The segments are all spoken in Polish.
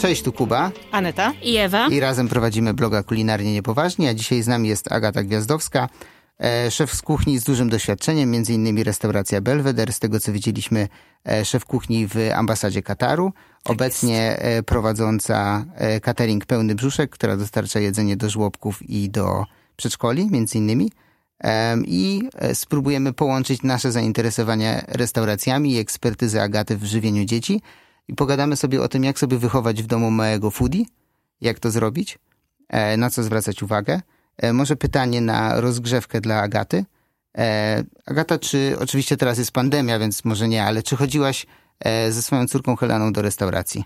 Cześć, tu Kuba. Aneta. I Ewa. I razem prowadzimy bloga Kulinarnie Niepoważnie, a dzisiaj z nami jest Agata Gwiazdowska, e, szef z kuchni z dużym doświadczeniem, między innymi restauracja Belvedere, z tego co widzieliśmy e, szef kuchni w ambasadzie Kataru, tak obecnie e, prowadząca e, catering Pełny Brzuszek, która dostarcza jedzenie do żłobków i do przedszkoli, między innymi. I spróbujemy połączyć nasze zainteresowania restauracjami i ekspertyzę Agaty w żywieniu dzieci – i pogadamy sobie o tym, jak sobie wychować w domu małego foodie, jak to zrobić, e, na co zwracać uwagę. E, może pytanie na rozgrzewkę dla Agaty. E, Agata, czy oczywiście teraz jest pandemia, więc może nie, ale czy chodziłaś ze swoją córką Heleną do restauracji?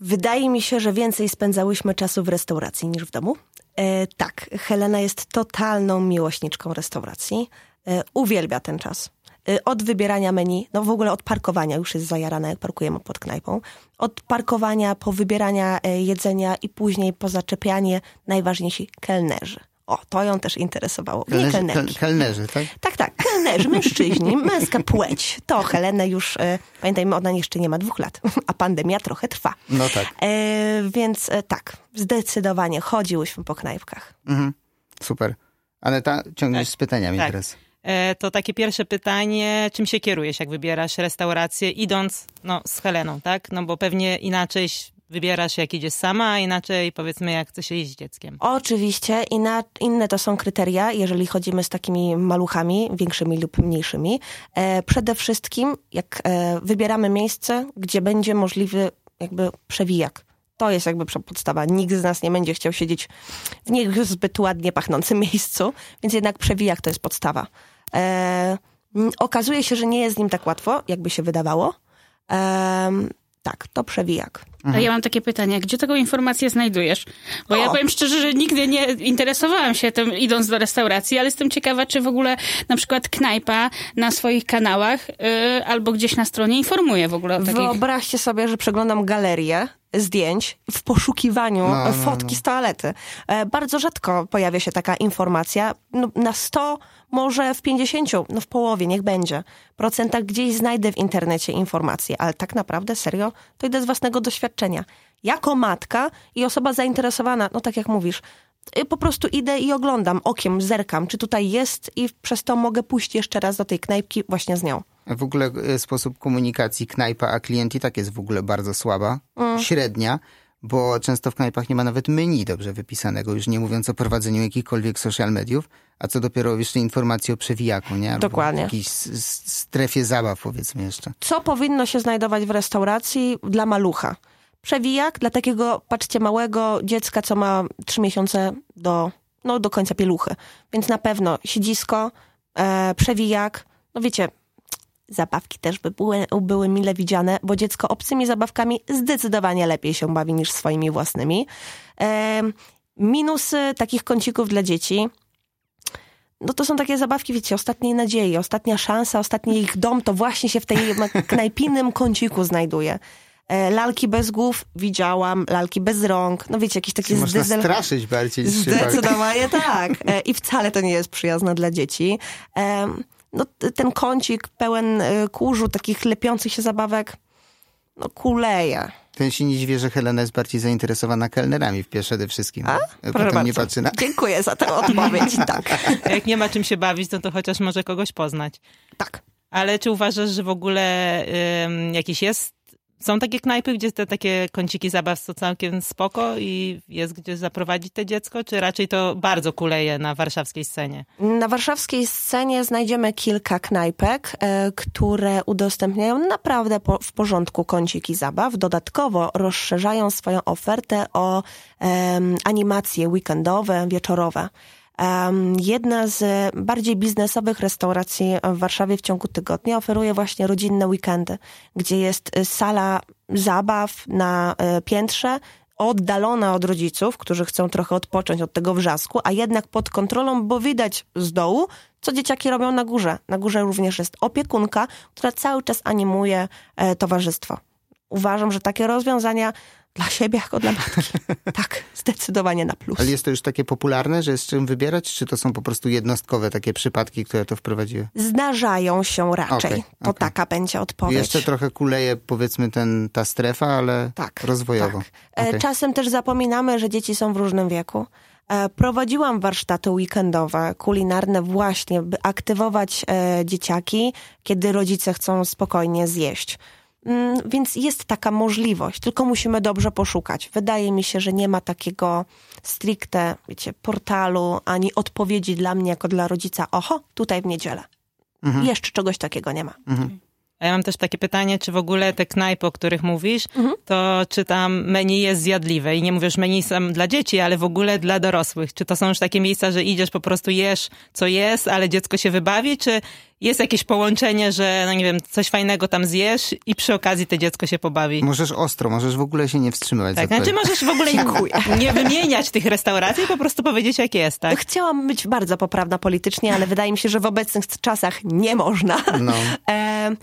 Wydaje mi się, że więcej spędzałyśmy czasu w restauracji niż w domu. E, tak, Helena jest totalną miłośniczką restauracji. E, uwielbia ten czas. Y, od wybierania menu, no w ogóle od parkowania, już jest zajarane, jak parkujemy pod knajpą, od parkowania po wybierania y, jedzenia i później po zaczepianie najważniejsi kelnerzy. O, to ją też interesowało. Kelnerzy, kelnerki. kelnerzy, tak? Tak, tak. Kelnerzy, mężczyźni, męska płeć. To Helenę już, e, pamiętajmy, ona jeszcze nie ma dwóch lat, a pandemia trochę trwa. No tak. E, więc e, tak, zdecydowanie chodziłyśmy po knajpkach. Mhm. Super. Ale ta ciągniesz tak. z pytaniami tak. teraz. E, to takie pierwsze pytanie, czym się kierujesz, jak wybierasz restaurację, idąc no, z Heleną, tak? No bo pewnie inaczej wybierasz, jak idziesz sama, a inaczej powiedzmy, jak chcesz iść z dzieckiem. Oczywiście, inna, inne to są kryteria, jeżeli chodzimy z takimi maluchami, większymi lub mniejszymi. E, przede wszystkim, jak e, wybieramy miejsce, gdzie będzie możliwy jakby przewijak. To jest jakby podstawa. Nikt z nas nie będzie chciał siedzieć w niezbyt ładnie pachnącym miejscu, więc jednak przewijak to jest podstawa. E, okazuje się, że nie jest z nim tak łatwo, jakby się wydawało. E, tak, to przewijak. A ja mam takie pytanie, gdzie taką informację znajdujesz? Bo o. ja powiem szczerze, że nigdy nie interesowałam się tym idąc do restauracji, ale jestem ciekawa, czy w ogóle na przykład knajpa na swoich kanałach yy, albo gdzieś na stronie informuje w ogóle o takich... Wyobraźcie sobie, że przeglądam galerię zdjęć w poszukiwaniu no, no, fotki no. z toalety. E, bardzo rzadko pojawia się taka informacja. No, na 100, może w 50, no w połowie, niech będzie, procentach gdzieś znajdę w internecie informacje, ale tak naprawdę, serio, to idę z własnego doświadczenia. Jako matka i osoba zainteresowana, no tak jak mówisz, y, po prostu idę i oglądam okiem, zerkam, czy tutaj jest i przez to mogę pójść jeszcze raz do tej knajpki właśnie z nią. W ogóle e, sposób komunikacji knajpa a klient i tak jest w ogóle bardzo słaba, mm. średnia, bo często w knajpach nie ma nawet menu dobrze wypisanego, już nie mówiąc o prowadzeniu jakichkolwiek social mediów, a co dopiero jeszcze informacji o przewijaku, nie? Albo Dokładnie. jakiejś strefie zabaw, powiedzmy jeszcze. Co powinno się znajdować w restauracji dla malucha? Przewijak dla takiego, patrzcie, małego dziecka, co ma trzy miesiące do, no, do końca pieluchy. Więc na pewno siedzisko, e, przewijak, no wiecie, zabawki też by były, były mile widziane, bo dziecko obcymi zabawkami zdecydowanie lepiej się bawi niż swoimi własnymi. E, minusy takich kącików dla dzieci. No to są takie zabawki, wiecie, ostatniej nadziei, ostatnia szansa, ostatni ich dom to właśnie się w tej knajpinym kąciku znajduje. E, lalki bez głów widziałam, lalki bez rąk, no wiecie, jakieś takie... Można zdecydow... straszyć bardziej. Zdecydowanie tak. E, I wcale to nie jest przyjazne dla dzieci. E, no, ten kącik pełen y, kurzu, takich lepiących się zabawek, no kuleje. Ten się nie dziwię, że Helena jest bardziej zainteresowana kelnerami w przede wszystkim. A? Proszę nie patrzy na... Dziękuję za tę odpowiedź, tak. Jak nie ma czym się bawić, no to chociaż może kogoś poznać. Tak. Ale czy uważasz, że w ogóle um, jakiś jest są takie knajpy, gdzie te takie kąciki zabaw są całkiem spoko i jest gdzie zaprowadzić te dziecko, czy raczej to bardzo kuleje na warszawskiej scenie? Na warszawskiej scenie znajdziemy kilka knajpek, e, które udostępniają naprawdę po, w porządku kąciki zabaw. Dodatkowo rozszerzają swoją ofertę o e, animacje weekendowe, wieczorowe. Jedna z bardziej biznesowych restauracji w Warszawie w ciągu tygodnia oferuje właśnie rodzinne weekendy, gdzie jest y, sala zabaw na y, piętrze, oddalona od rodziców, którzy chcą trochę odpocząć od tego wrzasku, a jednak pod kontrolą, bo widać z dołu, co dzieciaki robią na górze. Na górze również jest opiekunka, która cały czas animuje e, towarzystwo. Uważam, że takie rozwiązania dla siebie jako dla matki. tak, zdecydowanie na plus. Ale jest to już takie popularne, że jest czym wybierać, czy to są po prostu jednostkowe takie przypadki, które to wprowadziły? Zdarzają się raczej. Okay, to okay. taka będzie odpowiedź. Jeszcze trochę kuleje powiedzmy ten, ta strefa, ale tak, rozwojowo. Tak. Okay. Czasem też zapominamy, że dzieci są w różnym wieku. E, prowadziłam warsztaty weekendowe, kulinarne właśnie, by aktywować e, dzieciaki, kiedy rodzice chcą spokojnie zjeść. Mm, więc jest taka możliwość, tylko musimy dobrze poszukać. Wydaje mi się, że nie ma takiego stricte, wiecie, portalu ani odpowiedzi dla mnie jako dla rodzica. Oho, tutaj w niedzielę. Mhm. Jeszcze czegoś takiego nie ma. Mhm. A ja mam też takie pytanie, czy w ogóle te knajpy, o których mówisz, mhm. to czy tam menu jest zjadliwe? I nie mówisz menu sam dla dzieci, ale w ogóle dla dorosłych. Czy to są już takie miejsca, że idziesz, po prostu jesz, co jest, ale dziecko się wybawi? Czy jest jakieś połączenie, że, no nie wiem, coś fajnego tam zjesz i przy okazji to dziecko się pobawi? Możesz ostro, możesz w ogóle się nie wstrzymywać. Tak, znaczy możesz w ogóle nie, nie wymieniać tych restauracji, po prostu powiedzieć, jak jest, tak? Chciałam być bardzo poprawna politycznie, ale wydaje mi się, że w obecnych czasach nie można. No. E,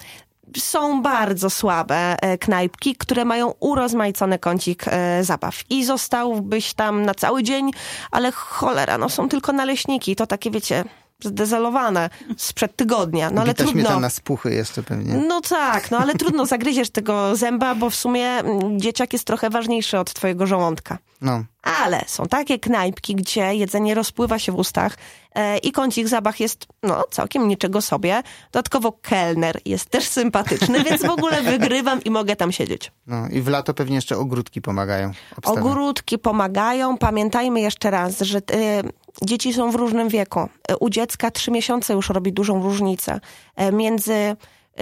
są bardzo słabe e, knajpki, które mają urozmaicony kącik e, zabaw. I zostałbyś tam na cały dzień, ale cholera, no są tylko naleśniki. To takie, wiecie, zdezelowane sprzed tygodnia. No ale Bita trudno. śmietana z puchy jeszcze pewnie. No tak, no ale trudno zagryziesz tego zęba, bo w sumie mm, dzieciak jest trochę ważniejszy od twojego żołądka. No. Ale są takie knajpki, gdzie jedzenie rozpływa się w ustach e, i kącik zabach jest no całkiem niczego sobie. Dodatkowo kelner jest też sympatyczny, więc w ogóle wygrywam i mogę tam siedzieć. No i w lato pewnie jeszcze ogródki pomagają. Obstawiam. Ogródki pomagają. Pamiętajmy jeszcze raz, że... E, dzieci są w różnym wieku. E, u dziecka trzy miesiące już robi dużą różnicę. E, między e,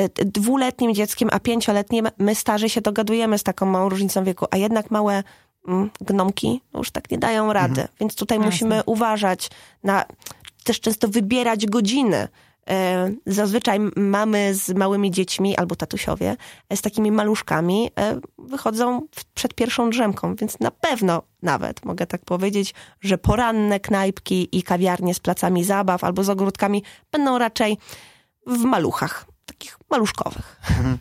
dwuletnim dzieckiem a pięcioletnim my starzy się dogadujemy z taką małą różnicą wieku, a jednak małe mm, gnomki już tak nie dają rady. Mhm. Więc tutaj Jasne. musimy uważać na, też często wybierać godziny. E, zazwyczaj mamy z małymi dziećmi albo tatusiowie e, z takimi maluszkami e, wychodzą przed pierwszą drzemką, więc na pewno nawet mogę tak powiedzieć, że poranne knajpki i kawiarnie z placami zabaw albo z ogródkami będą raczej w maluchach, takich maluszkowych. Mhm.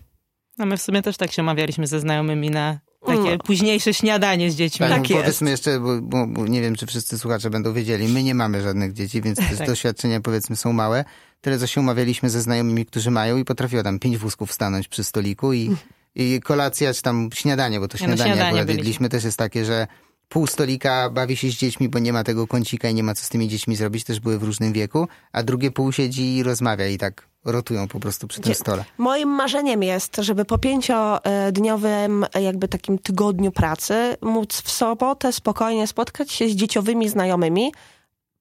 No my w sumie też tak się omawialiśmy ze znajomymi na takie no. późniejsze śniadanie z dziećmi. Tak, tak jest. Powiedzmy jeszcze, bo, bo, bo, nie wiem, czy wszyscy słuchacze będą wiedzieli, my nie mamy żadnych dzieci, więc te tak. doświadczenia powiedzmy są małe. Tyle, co się umawialiśmy ze znajomymi, którzy mają i potrafiło tam pięć wózków stanąć przy stoliku i, i kolacja, czy tam śniadanie, bo to śniadanie, no, śniadanie akurat jedliśmy, też jest takie, że pół stolika bawi się z dziećmi, bo nie ma tego kącika i nie ma co z tymi dziećmi zrobić, też były w różnym wieku, a drugie pół siedzi i rozmawia i tak rotują po prostu przy tym stole. Moim marzeniem jest, żeby po pięciodniowym jakby takim tygodniu pracy móc w sobotę spokojnie spotkać się z dzieciowymi znajomymi,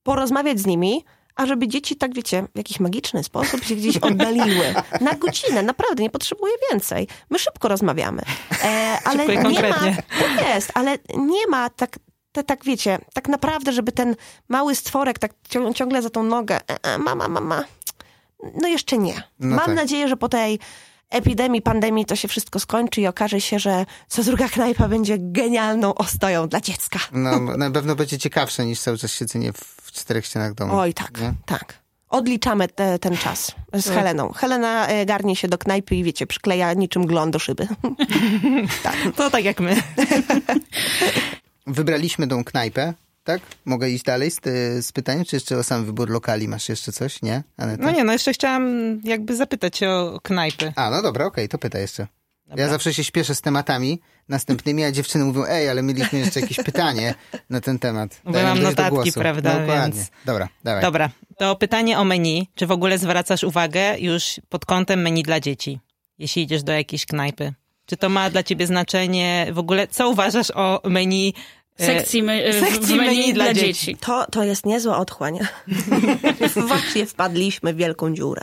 porozmawiać z nimi, a żeby dzieci tak, wiecie, w jakiś magiczny sposób się gdzieś oddaliły. Na godzinę, naprawdę, nie potrzebuję więcej. My szybko rozmawiamy. E, ale nie konkretnie. ma... To jest, ale nie ma tak, te, tak wiecie, tak naprawdę, żeby ten mały stworek tak ciągle za tą nogę, e, e, mama, mama, no jeszcze nie. No Mam tak. nadzieję, że po tej epidemii, pandemii to się wszystko skończy i okaże się, że co druga knajpa będzie genialną ostoją dla dziecka. No, na pewno będzie ciekawsze niż cały czas siedzenie w czterech ścianach domu. Oj, tak, nie? tak. Odliczamy te, ten czas z tak. Heleną. Helena e, garnie się do knajpy i wiecie, przykleja niczym glon do szyby. tak. To tak jak my. Wybraliśmy tą knajpę tak? Mogę iść dalej z, z pytaniem, czy jeszcze o sam wybór lokali masz jeszcze coś, nie? Aneta? No nie, no jeszcze chciałam jakby zapytać o knajpy. A, no dobra, okej, okay, to pytaj jeszcze. Dobra. Ja zawsze się śpieszę z tematami następnymi, a dziewczyny mówią, ej, ale mieliśmy jeszcze jakieś pytanie na ten temat. Bo mam notatki, prawda? No, dokładnie. Więc... Dobra, dawaj. Dobra, to pytanie o menu. Czy w ogóle zwracasz uwagę już pod kątem menu dla dzieci, jeśli idziesz do jakiejś knajpy? Czy to ma dla ciebie znaczenie w ogóle? Co uważasz o menu sekcji, me, sekcji menu, menu dla, dzieci. dzieci. To, to jest niezła otchłań. Właśnie wpadliśmy w wielką dziurę.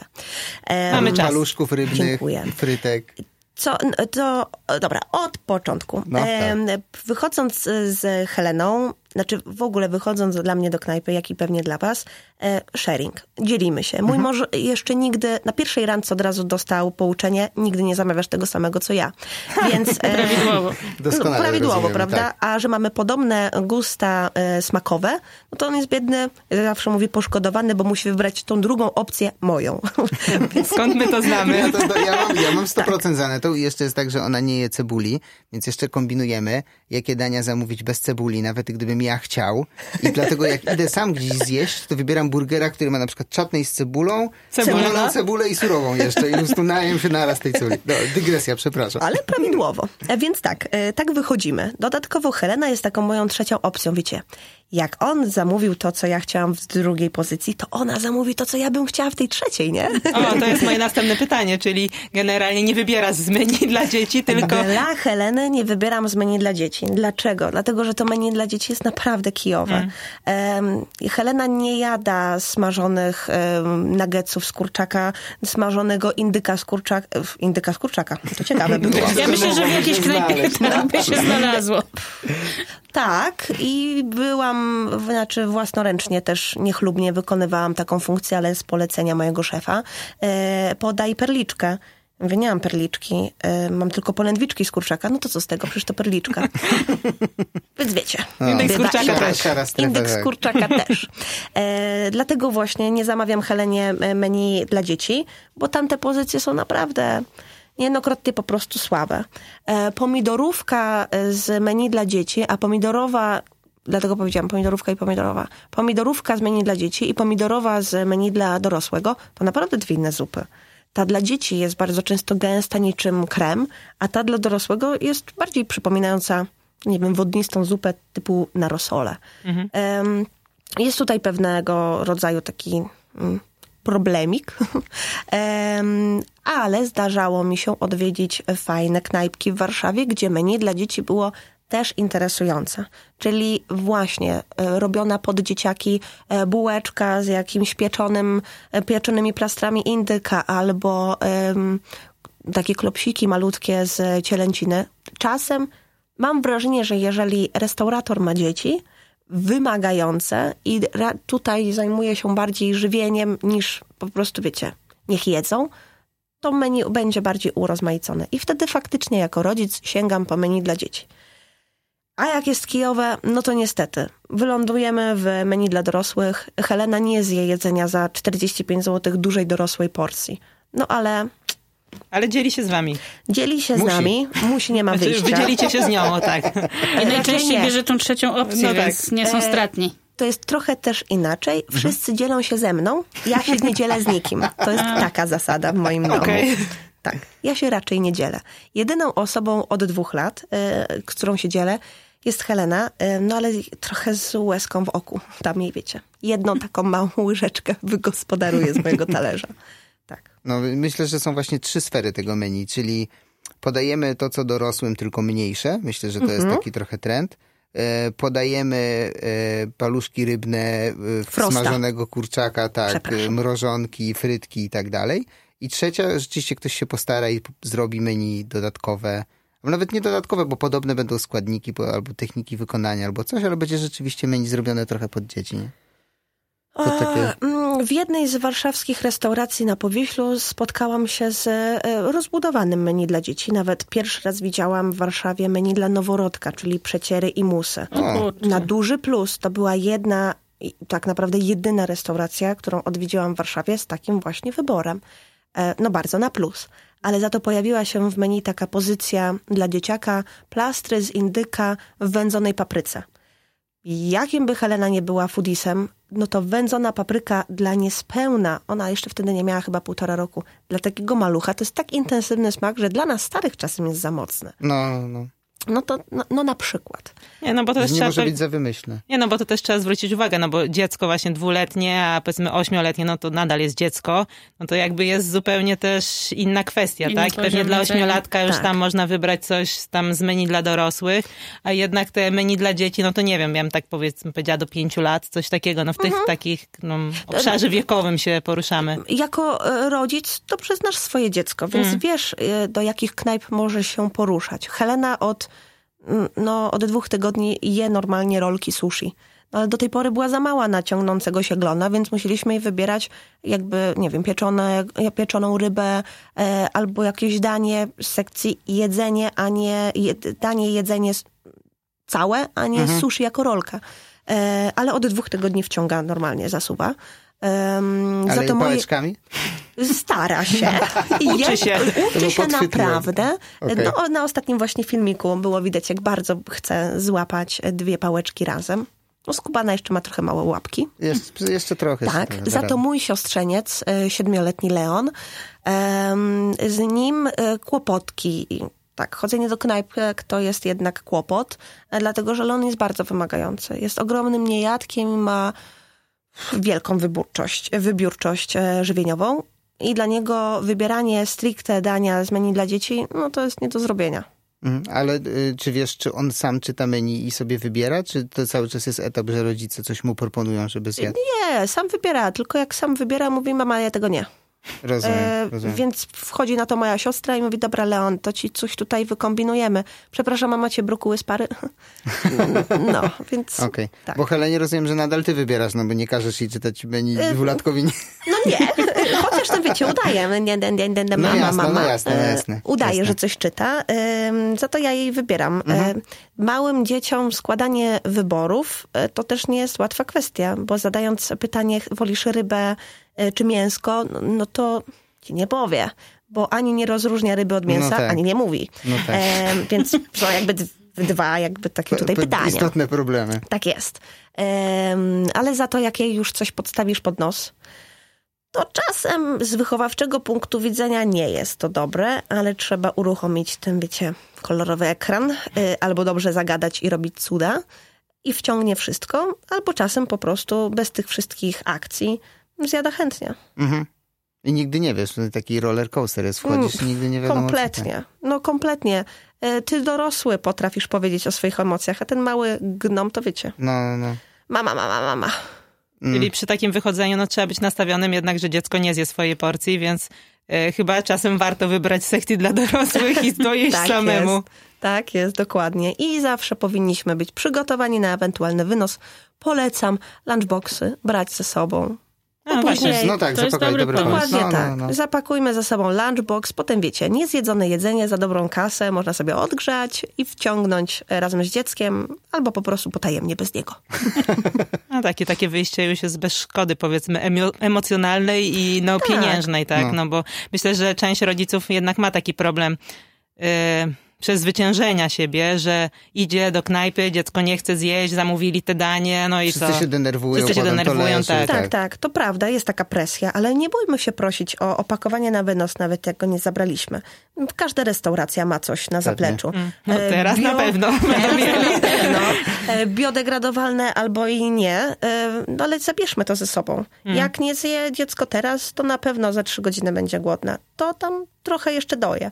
Um, Mamy czas. Maluszków rybnych, Dziękuję. frytek. Co, to, dobra, od początku. No, tak. Wychodząc z Heleną, znaczy w ogóle wychodząc dla mnie do knajpy, jak i pewnie dla was, e, sharing. Dzielimy się. Mój mąż jeszcze nigdy, na pierwszej randce od razu dostał pouczenie, nigdy nie zamawiasz tego samego, co ja. Więc... E, Prawidłowo. Doskonale Prawidłowo, rozumiemy, prawda? tak. A że mamy podobne gusta e, smakowe, no to on jest biedny, zawsze mówi poszkodowany, bo musi wybrać tą drugą opcję, moją. Skąd my to znamy? Ja, to, to, ja, mam, ja mam 100% za netą i jeszcze jest tak, że ona nie je cebuli, więc jeszcze kombinujemy, jakie dania zamówić bez cebuli, nawet gdybym ja chciał. I dlatego jak idę sam gdzieś zjeść, to wybieram burgera, który ma na przykład czatnej z cebulą, Cebulę. cebulą, cebulę i surową jeszcze. I po prostu najem się naraz tej cebuli. No, dygresja, przepraszam. Ale prawidłowo. E, Więc tak, e, tak wychodzimy. Dodatkowo Helena jest taką moją trzecią opcją, wiecie. Jak on zamówił to, co ja chciałam w drugiej pozycji, to ona zamówi to, co ja bym chciała w tej trzeciej, nie? O, to jest moje następne pytanie, czyli generalnie nie wybiera z menu dla dzieci, tylko... Dla Heleny nie wybieram z menu dla dzieci. Dlaczego? Dlatego, że to menu dla dzieci jest naprawdę kijowe. Em, Helena nie jada smażonych um, nuggetsów z kurczaka, smażonego indyka z kurczaka. Indyka z kurczaka. To ciekawe by było. Ja myślę, że w jakiejś knajpie tak by się znalazło. Tak, i byłam, znaczy własnoręcznie też niechlubnie wykonywałam taką funkcję, ale z polecenia mojego szefa. E, podaj perliczkę. Mówię, nie mam perliczki, e, mam tylko polędwiczki z kurczaka. No to co z tego? Przecież to perliczka. Więc wiecie. Z bywa kurczaka też. Z tak. kurczaka też. E, dlatego właśnie nie zamawiam Helenie e, menu dla dzieci, bo tamte pozycje są naprawdę niejednokrotnie po prostu słabe. E, pomidorówka z menu dla dzieci, a pomidorowa Dlatego powiedziałam pomidorówka i pomidorowa. Pomidorówka z menu dla dzieci i pomidorowa z menu dla dorosłego to naprawdę dwie inne zupy. Ta dla dzieci jest bardzo często gęsta niczym krem, a ta dla dorosłego jest bardziej przypominająca, nie wiem, wodnistą zupę typu na rosole. Em, jest tutaj pewnego rodzaju taki mm, problemik, Em, ale zdarzało mi się odwiedzić fajne knajpki w Warszawie, gdzie menu dla dzieci było też interesujące. Czyli właśnie e, robiona pod dzieciaki e, bułeczka z jakimś pieczonym, e, pieczonymi plastrami indyka albo em, takie klopsiki malutkie z cielęciny. Czasem mam wrażenie, że jeżeli restaurator ma dzieci wymagające i tutaj zajmuje się bardziej żywieniem niż po prostu, wiecie, niech jedzą, to menu będzie bardziej urozmaicone. I wtedy faktycznie jako rodzic sięgam po menu dla dzieci. A jak jest kijowe, no to niestety. Wylądujemy w menu dla dorosłych. Helena nie zje jedzenia za 45 zł dużej dorosłej porcji. No ale Ale dzieli się z wami. dzieli się Musi. z nami, musi, nie ma Znaczy, wyjścia. wy dzielicie się z nią, o tak. I najczęściej nie. bierze tą trzecią opcję, No tak. więc nie są E, stratni. To jest trochę też inaczej. Wszyscy dzielą się ze mną, ja się nie dzielę z nikim. To jest taka zasada w moim domu. Okej. Tak, ja się raczej nie dzielę. Jedyną osobą od dwóch lat, z którą się dzielę, jest Helena, e, no ale trochę z łezką w oku. Tam jej wiecie. Jedną taką małą łyżeczkę wygospodaruję z mojego talerza. Tak. No, myślę, że są właśnie trzy sfery tego menu, czyli podajemy to, co dorosłym, tylko mniejsze. Myślę, że to jest taki trochę trend. E, podajemy e, paluszki rybne, e, Frosta. smażonego kurczaka, tak, mrożonki, frytki i tak dalej. I trzecia, rzeczywiście ktoś się postara i zrobi menu dodatkowe, nawet nie dodatkowe, bo podobne będą składniki, bo, albo techniki wykonania, albo coś, ale będzie rzeczywiście menu zrobione trochę pod dzieci. Nie? To takie- Mm, W jednej z warszawskich restauracji na Powieślu spotkałam się z e, rozbudowanym menu dla dzieci. Nawet pierwszy raz widziałam w Warszawie menu dla noworodka, czyli przeciery i musy. O. Na duży plus to była jedna, tak naprawdę jedyna restauracja, którą odwiedziłam w Warszawie z takim właśnie wyborem. E, No bardzo na plus. Ale za to pojawiła się w menu taka pozycja dla dzieciaka plastry z indyka w wędzonej papryce. Jakim by Helena nie była foodisem, no to wędzona papryka dla niespełna, ona jeszcze wtedy nie miała chyba półtora roku, dla takiego malucha to jest tak intensywny smak, że dla nas starych czasem jest za mocny. No, no. No to, no, no na przykład. Nie, no bo to też Nie trzeba... może być za wymyślne. Nie, no bo to też trzeba zwrócić uwagę, no bo dziecko właśnie dwuletnie, a powiedzmy ośmioletnie, no to nadal jest dziecko, no to jakby jest zupełnie też inna kwestia, Inny tak? Pewnie dla ośmiolatka już Tak. tam można wybrać coś tam z menu dla dorosłych, a jednak te menu dla dzieci, no to nie wiem, ja bym tak powiedzmy powiedziała do pięciu lat, coś takiego, no w tych takich no, obszarze wiekowym się poruszamy. Jako e, rodzic dobrze znasz swoje dziecko, więc wiesz, e, do jakich knajp może się poruszać. Helena od mm, no, od dwóch tygodni je normalnie rolki sushi. No, ale do tej pory była za mała na ciągnącego się glona, więc musieliśmy jej wybierać jakby, nie wiem, pieczone, pieczoną rybę e, albo jakieś danie z sekcji jedzenie, a nie je, danie jedzenie całe, a nie Mhm. sushi jako rolka. E, ale od dwóch tygodni wciąga normalnie, zasuwa. Um, Ale za to moje, pałeczkami? Stara się. Uczy się. Uczy się naprawdę. Okej. No, na ostatnim właśnie filmiku było widać, jak bardzo chce złapać dwie pałeczki razem. No, skubana jeszcze ma trochę małe łapki. Jeszcze, jeszcze trochę. Tak, da za to mój siostrzeniec, e, siedmioletni Leon, em, z nim e, kłopotki. Tak, chodzenie do knajpek to jest jednak kłopot, e, dlatego że Leon jest bardzo wymagający. Jest ogromnym niejadkiem i ma wielką wyborczość, wybiórczość e, żywieniową. I dla niego wybieranie stricte dania z menu dla dzieci, no to jest nie do zrobienia. Mhm. Ale y, czy wiesz, czy on sam czyta menu i sobie wybiera, czy to cały czas jest etap, że rodzice coś mu proponują, żeby zjadł? Nie, sam wybiera, tylko jak sam wybiera, mówi mama, ja tego nie. Rozumiem, E, rozumiem. więc wchodzi na to moja siostra i mówi, dobra Leon, to ci coś tutaj wykombinujemy. Przepraszam, a macie brokuły z pary? no, więc Okej, tak. bo Helenie rozumiem, że nadal ty wybierasz, no bo nie każesz jej czytać menu dwulatkowi. Nie... no nie, chociaż to wiecie, udaje. Nie, nie, nie, nie, nie, No mama, jasne, no mama. jasne, no E, jasne, Udaje, jasne. że coś czyta. Za to ja jej wybieram. Mhm. E, Małym dzieciom składanie wyborów e, to też nie jest łatwa kwestia, bo zadając pytanie, wolisz rybę czy mięsko, no, no to ci nie powie. Bo ani nie rozróżnia ryby od mięsa, tak. ani nie mówi. No tak. E, więc są jakby dwa jakby takie tutaj P- pytania. Istotne problemy. Tak jest. Ale za to, jak jej już coś podstawisz pod nos, to czasem z wychowawczego punktu widzenia nie jest to dobre, ale trzeba uruchomić ten, wiecie, kolorowy ekran, y, albo dobrze zagadać i robić cuda i wciągnie wszystko, albo czasem po prostu bez tych wszystkich akcji zjada chętnie. Mhm. I nigdy nie wiesz, to taki roller coaster jest, wchodzisz i nigdy nie wiadomo. co Mm, Kompletnie. No kompletnie. Y, Ty dorosły potrafisz powiedzieć o swoich emocjach, a ten mały gnom to wiecie. No, no, no. Mama, mama, mama. Mm. Czyli przy takim wychodzeniu no, trzeba być nastawionym jednak, że dziecko nie zje swojej porcji, więc e, chyba czasem warto wybrać sekcję dla dorosłych i dojeść Tak samemu. Jest. Tak jest, dokładnie. I zawsze powinniśmy być przygotowani na ewentualny wynos. Polecam lunchboxy brać ze sobą. No właśnie. później- No tak, To jest zapakować dobry dobry pomysł. Dokładnie No, tak. no, no. Zapakujmy ze sobą lunchbox, potem wiecie, niezjedzone jedzenie za dobrą kasę można sobie odgrzać i wciągnąć razem z dzieckiem, albo po prostu potajemnie bez niego. No, takie, takie wyjście już jest bez szkody, powiedzmy, emo- emocjonalnej i no, pieniężnej, tak? No. No. bo myślę, że część rodziców jednak ma taki problem yy, przezwyciężenia siebie, że idzie do knajpy, dziecko nie chce zjeść, zamówili te danie, no i Wszyscy co? się denerwują, Wszyscy się denerwują, leży, tak. Tak, tak, to prawda, jest taka presja, ale nie bójmy się prosić o opakowanie na wynos, nawet jak go nie zabraliśmy. Każda restauracja ma coś na zapleczu. No E, teraz na pewno będą mieli. Na pewno. E, Biodegradowalne albo i nie, e, no ale zabierzmy to ze sobą. Jak nie zje dziecko teraz, to na pewno za trzy godziny będzie głodne. To tam trochę jeszcze doje.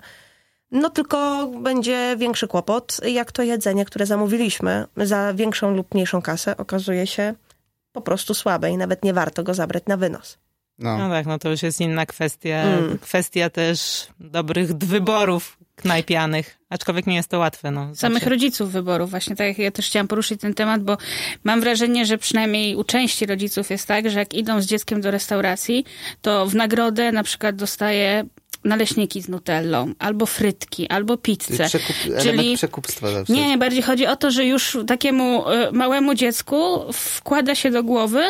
No tylko będzie większy kłopot, jak to jedzenie, które zamówiliśmy za większą lub mniejszą kasę, okazuje się po prostu słabe i nawet nie warto go zabrać na wynos. No. No tak, no to już jest inna kwestia. Mm. Kwestia też dobrych wyborów knajpianych, aczkolwiek nie jest to łatwe. No, Samych Zawsze- rodziców wyborów. Właśnie tak jak ja też chciałam poruszyć ten temat, bo mam wrażenie, że przynajmniej u części rodziców jest tak, że jak idą z dzieckiem do restauracji, to w nagrodę na przykład dostaje naleśniki z nutellą, albo frytki, albo pizzę. Przekup, Czyli przekupstwa zawsze. nie, bardziej chodzi o to, że już takiemu e, małemu dziecku wkłada się do głowy,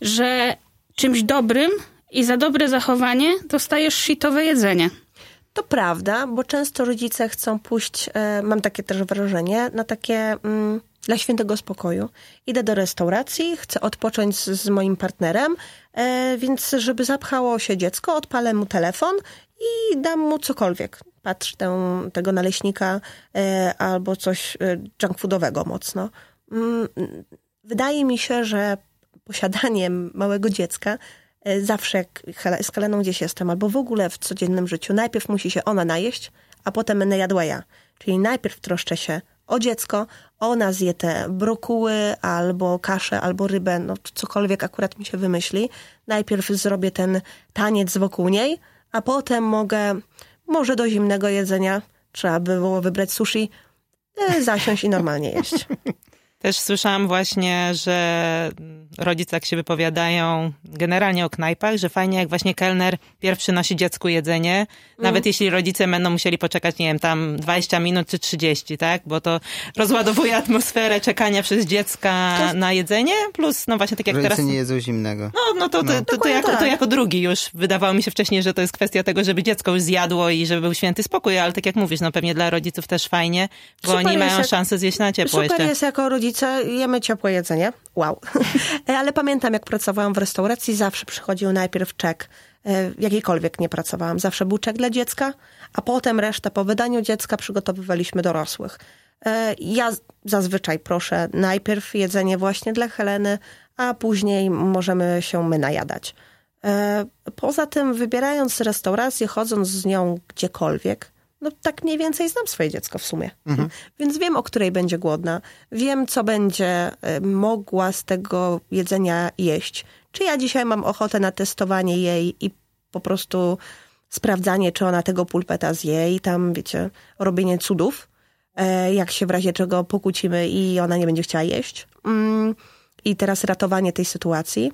że czymś dobrym i za dobre zachowanie dostajesz shitowe jedzenie. To prawda, bo często rodzice chcą pójść, e, mam takie też wrażenie, na takie mm, dla świętego spokoju. Idę do restauracji, chcę odpocząć z, z moim partnerem, e, więc żeby zapchało się dziecko, odpalę mu telefon i dam mu cokolwiek. Patrz tę, tego naleśnika e, albo coś e, junk foodowego mocno. Mm, wydaje mi się, że posiadanie małego dziecka e, zawsze jak z Heleną gdzieś jestem, albo w ogóle w codziennym życiu, najpierw musi się ona najeść, a potem będę jadła ja. Czyli najpierw troszczę się o dziecko, ona zje te brokuły, albo kaszę, albo rybę, no cokolwiek akurat mi się wymyśli. Najpierw zrobię ten taniec wokół niej, a potem mogę, może do zimnego jedzenia, trzeba by było wybrać sushi, e, zasiąść i normalnie jeść. Też słyszałam właśnie, że rodzice jak się wypowiadają generalnie o knajpach, że fajnie jak właśnie kelner pierwszy nosi dziecku jedzenie, nawet Mm. jeśli rodzice będą musieli poczekać, nie wiem, tam 20 minut czy 30, tak? Bo to rozładowuje atmosferę czekania przez dziecka na jedzenie, plus no właśnie tak jak Rodzice teraz... nie jedzą zimnego. No, no to, to, to, to, Dokładnie jako, to tak. jako drugi już. Wydawało mi się wcześniej, że to jest kwestia tego, żeby dziecko już zjadło i żeby był święty spokój, ale tak jak mówisz, no pewnie dla rodziców też fajnie, bo Super oni jest, mają jak- szansę zjeść na ciepło Super jeszcze. jest jako rodzice, jemy ciepłe jedzenie. Wow. Ale pamiętam, jak pracowałam w restauracji, zawsze przychodził najpierw czek. E, Jakikolwiek nie pracowałam. Zawsze był czek dla dziecka, a potem resztę po wydaniu dziecka przygotowywaliśmy dorosłych. E, Ja zazwyczaj proszę najpierw jedzenie właśnie dla Heleny, a później możemy się my najadać. E, Poza tym, wybierając restaurację, chodząc z nią gdziekolwiek, no tak mniej więcej znam swoje dziecko w sumie. Więc wiem, o której będzie głodna. Wiem, co będzie e, mogła z tego jedzenia jeść. Czy ja dzisiaj mam ochotę na testowanie jej i po prostu sprawdzanie, czy ona tego pulpeta zje i tam, wiecie, robienie cudów, e, jak się w razie czego pokłócimy i ona nie będzie chciała jeść. Mm, I teraz ratowanie tej sytuacji.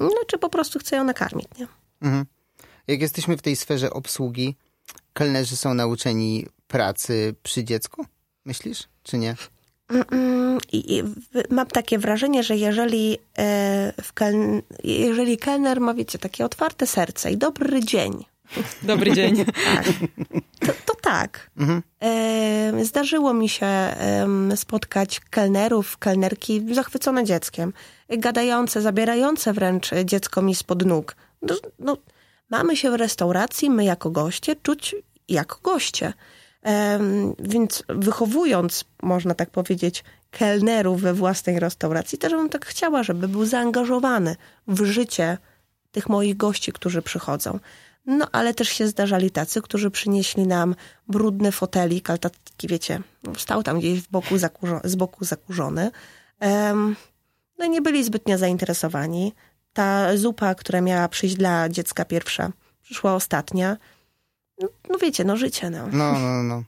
No, czy po prostu chcę ją nakarmić, nie? Mhm. Jak jesteśmy w tej sferze obsługi, kelnerzy są nauczeni pracy przy dziecku? Myślisz, czy nie? I, mam takie wrażenie, że jeżeli, e, w keln, jeżeli kelner ma, wiecie, takie otwarte serce i dobry dzień, Dobry dzień. tak, to, to tak. E, zdarzyło mi się spotkać kelnerów, kelnerki zachwycone dzieckiem, gadające, zabierające wręcz dziecko mi spod nóg. No, no, mamy się w restauracji, my jako goście, czuć jako goście. Więc wychowując, można tak powiedzieć, kelnerów we własnej restauracji, też bym tak chciała, żeby był zaangażowany w życie tych moich gości, którzy przychodzą. No, ale też się zdarzali tacy, którzy przynieśli nam brudny fotelik, ale taki, wiecie, no, stał tam gdzieś w boku zakurzo- z boku zakurzony. Em, no nie byli zbytnio zainteresowani. Ta zupa, która miała przyjść dla dziecka pierwsza, przyszła ostatnia. No, no wiecie, no życie, no. No, no, no.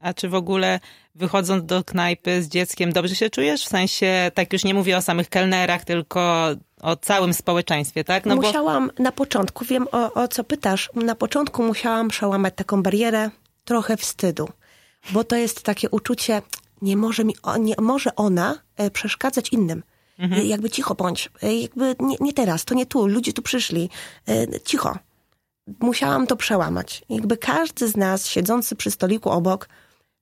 A czy w ogóle wychodząc do knajpy z dzieckiem dobrze się czujesz? W sensie, tak już nie mówię o samych kelnerach, tylko o całym społeczeństwie, tak? No bo musiałam na początku, wiem o, o co pytasz, na początku musiałam przełamać taką barierę trochę wstydu, bo to jest takie uczucie, nie może, mi, nie może ona e, przeszkadzać innym. E, Jakby cicho bądź, E, jakby nie, nie teraz, to nie tu, ludzie tu przyszli, E, cicho. Musiałam to przełamać. Jakby każdy z nas siedzący przy stoliku obok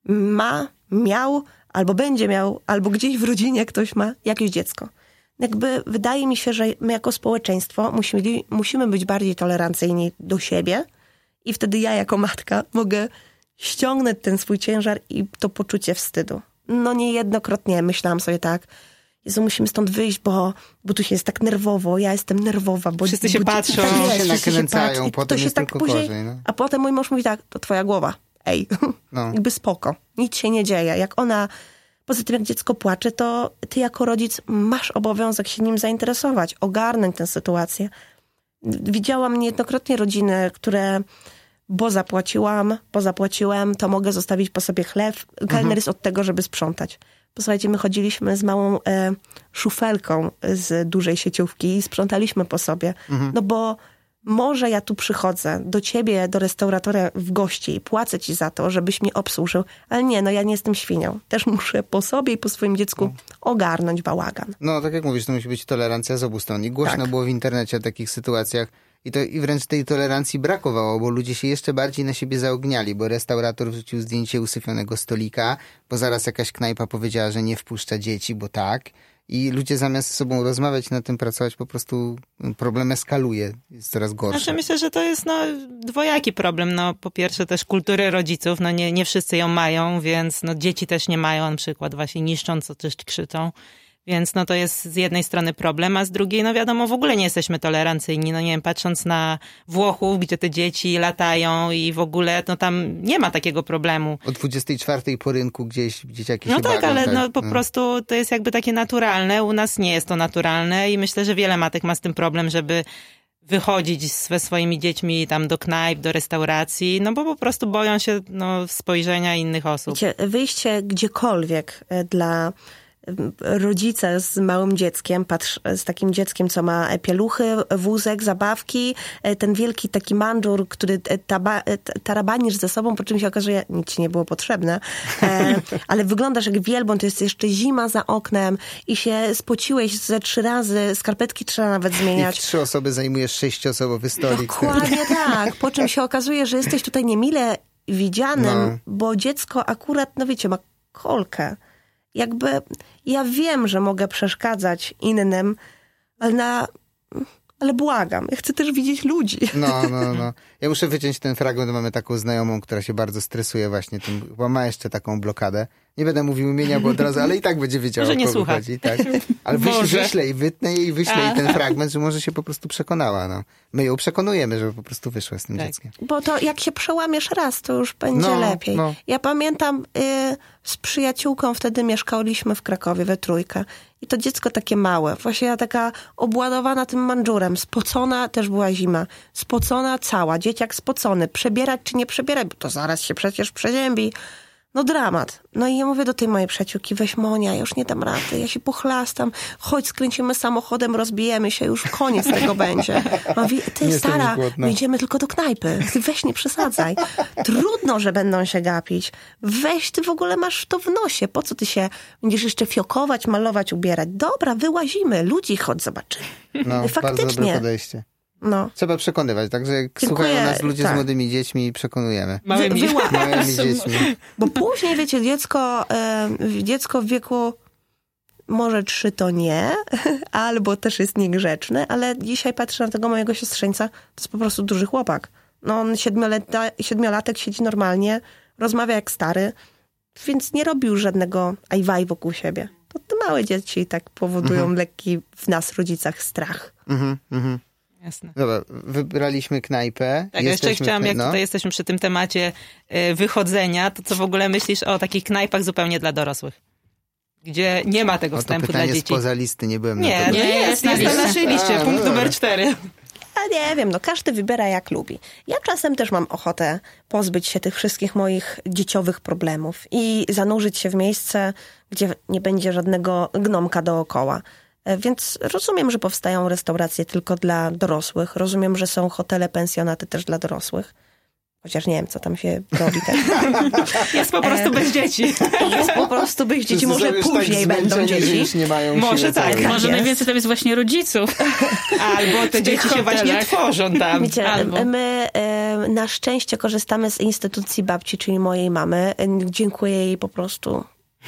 ma, miał, albo będzie miał, albo gdzieś w rodzinie ktoś ma jakieś dziecko. Jakby wydaje mi się, że my jako społeczeństwo musimy, musimy być bardziej tolerancyjni do siebie i wtedy ja jako matka mogę ściągnąć ten swój ciężar i to poczucie wstydu. No niejednokrotnie myślałam sobie tak, Jezu, musimy stąd wyjść, bo, bo tu się jest tak nerwowo, ja jestem nerwowa, bo... Wszyscy się bo, patrzą. tak jest, Się nakręcają, potem to się jest tak tylko później, gorzej, no. A potem mój mąż mówi tak, to twoja głowa, ej, No. jakby spoko, nic się nie dzieje. Jak ona, poza tym jak dziecko płacze, to ty jako rodzic masz obowiązek się nim zainteresować, ogarnąć tę sytuację. Widziałam niejednokrotnie rodziny, które bo zapłaciłam, bo zapłaciłem, to mogę zostawić po sobie chleb. Kelner jest od tego, żeby sprzątać. Posłuchajcie, my chodziliśmy z małą e, szufelką z dużej sieciówki i sprzątaliśmy po sobie. No bo może ja tu przychodzę do ciebie, do restauratora w gości i płacę ci za to, żebyś mnie obsłużył, ale nie, no ja nie jestem świnią. Też muszę po sobie i po swoim dziecku ogarnąć bałagan. No, tak jak mówisz, to musi być tolerancja z obu stron. I głośno Tak. było w internecie o takich sytuacjach. I to i wręcz tej tolerancji brakowało, bo ludzie się jeszcze bardziej na siebie zaogniali, bo restaurator wrzucił zdjęcie usypionego stolika, bo zaraz jakaś knajpa powiedziała, że nie wpuszcza dzieci, bo tak. I ludzie zamiast ze sobą rozmawiać, na tym pracować, po prostu problem eskaluje, jest coraz gorszy. Znaczy myślę, że to jest no, dwojaki problem. No, po pierwsze też kultury rodziców, no nie, nie wszyscy ją mają, więc no, dzieci też nie mają na przykład właśnie niszcząc, też krzyczą. Więc no to jest z jednej strony problem, a z drugiej, no wiadomo, w ogóle nie jesteśmy tolerancyjni. No nie wiem, patrząc na Włochów, gdzie te dzieci latają i w ogóle, no tam nie ma takiego problemu. O 24 po rynku gdzieś dzieciaki No się tak, bawią, ale tak. no po prostu to jest jakby takie naturalne. U nas nie jest to naturalne i myślę, że wiele matek ma z tym problem, żeby wychodzić ze swoimi dziećmi tam do knajp, do restauracji, no bo po prostu boją się no, spojrzenia innych osób. Wyjście gdziekolwiek e, dla rodzica z małym dzieckiem, patrz, z takim dzieckiem, co ma pieluchy, wózek, zabawki, e, ten wielki taki mandżur, który e, taba, e, tarabanisz ze sobą, po czym się okazuje, nic ci nie było potrzebne, ale wyglądasz jak wielbłąd, to jest jeszcze zima za oknem i się spociłeś ze trzy razy, skarpetki trzeba nawet zmieniać. I trzy osoby zajmujesz sześciosobowy stolik. Dokładnie tak, po czym się okazuje, że jesteś tutaj niemile widzianym, no. bo dziecko akurat, no wiecie, ma kolkę jakby ja wiem, że mogę przeszkadzać innym, ale na, ale błagam, ja chcę też widzieć ludzi. No, no, no. Ja muszę wyciąć ten fragment, mamy taką znajomą, która się bardzo stresuje właśnie tym, bo ma jeszcze taką blokadę. Nie będę mówił imienia, bo od razu, ale i tak będzie wiedziała, może nie o słucha. chodzi. Tak. Ale wyślę, wyślę i wytnę jej, wyślę jej ten fragment, że może się po prostu przekonała. No. My ją przekonujemy, żeby po prostu wyszła z tym tak. dzieckiem. Bo to jak się przełamiesz raz, to już będzie no, lepiej. No. Ja pamiętam, y, z przyjaciółką wtedy mieszkaliśmy w Krakowie we trójkę. I to dziecko takie małe, właśnie ja taka obładowana tym mandżurem, spocona, też była zima, spocona cała, dzieciak spocony, przebierać czy nie przebierać, bo to zaraz się przecież przeziębi. No dramat. No i ja mówię do tej mojej przyjaciółki, weź Monia, ja już nie dam rady, ja się pochlastam, chodź skręcimy samochodem, rozbijemy się, już koniec tego będzie. Mówi, ty nie stara, my idziemy tylko do knajpy, weź nie przesadzaj. Trudno, że będą się gapić. Weź, ty w ogóle masz to w nosie, po co ty się będziesz jeszcze fiokować, malować, ubierać? Dobra, wyłazimy, ludzi chodź zobaczymy. No, Faktycznie. bardzo dobre podejście. No. Trzeba przekonywać, także jak Dziękuję, słuchają nas ludzie tak. z młodymi dziećmi, przekonujemy. Małymi, Wy, małymi dziećmi. Bo później, wiecie, dziecko, dziecko w wieku może trzy to nie, albo też jest niegrzeczny, ale dzisiaj patrzę na tego mojego siostrzeńca, to jest po prostu duży chłopak. No on siedmioleta, siedmiolatek siedzi normalnie, rozmawia jak stary, więc nie robił żadnego ajwaj wokół siebie. To te małe dzieci tak powodują mhm. lekki w nas, rodzicach, strach. Mhm, mhm. Jasne. Dobra, wybraliśmy knajpę. Tak, jeszcze chciałam, jak no. tutaj jesteśmy przy tym temacie y, wychodzenia, to co w ogóle myślisz o takich knajpach zupełnie dla dorosłych? Gdzie nie ma tego wstępu dla dzieci. spoza listy, nie byłem nie, na to. Nie, nie jest, jest na naszej liście, A, punkt no numer cztery. A nie wiem, no każdy wybiera jak lubi. Ja czasem też mam ochotę pozbyć się tych wszystkich moich dzieciowych problemów i zanurzyć się w miejsce, gdzie nie będzie żadnego gnomka dookoła. E, więc rozumiem, że powstają restauracje tylko dla dorosłych. Rozumiem, że są hotele, pensjonaty też dla dorosłych. Chociaż nie wiem, co tam się robi też. Jest po prostu bez dzieci. Jest po prostu bez dzieci. Może tak później tak będą dzieci. nie mają Może tak. Może jest. najwięcej tam jest właśnie rodziców. Albo te dzieci się właśnie tworzą tam. Wiecie, Albo. my e, na szczęście korzystamy z instytucji babci, czyli mojej mamy. Dziękuję jej po prostu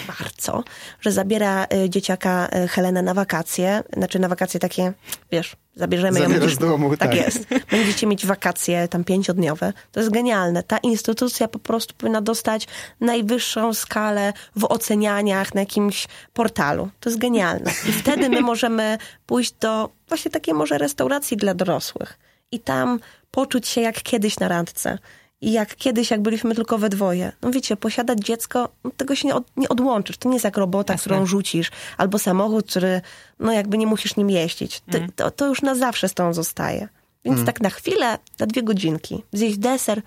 bardzo, że zabiera y, dzieciaka y, Helenę na wakacje, znaczy na wakacje takie, wiesz, zabierzemy ją. Będziesz, domu, tak. tak jest. Będziecie mieć wakacje tam pięciodniowe. To jest genialne. Ta instytucja po prostu powinna dostać najwyższą skalę w ocenianiach na jakimś portalu. To jest genialne. I wtedy my możemy pójść do właśnie takiej może restauracji dla dorosłych i tam poczuć się jak kiedyś na randce i jak kiedyś, jak byliśmy tylko we dwoje. No wiecie, posiadać dziecko, no tego się nie, od, nie odłączysz. To nie jest jak robota, Jasne. którą rzucisz, albo samochód, który, no jakby nie musisz nim jeździć. To, mm. to, to już na zawsze z tą zostaje. Więc mm. tak na chwilę, na dwie godzinki, zjeść deser,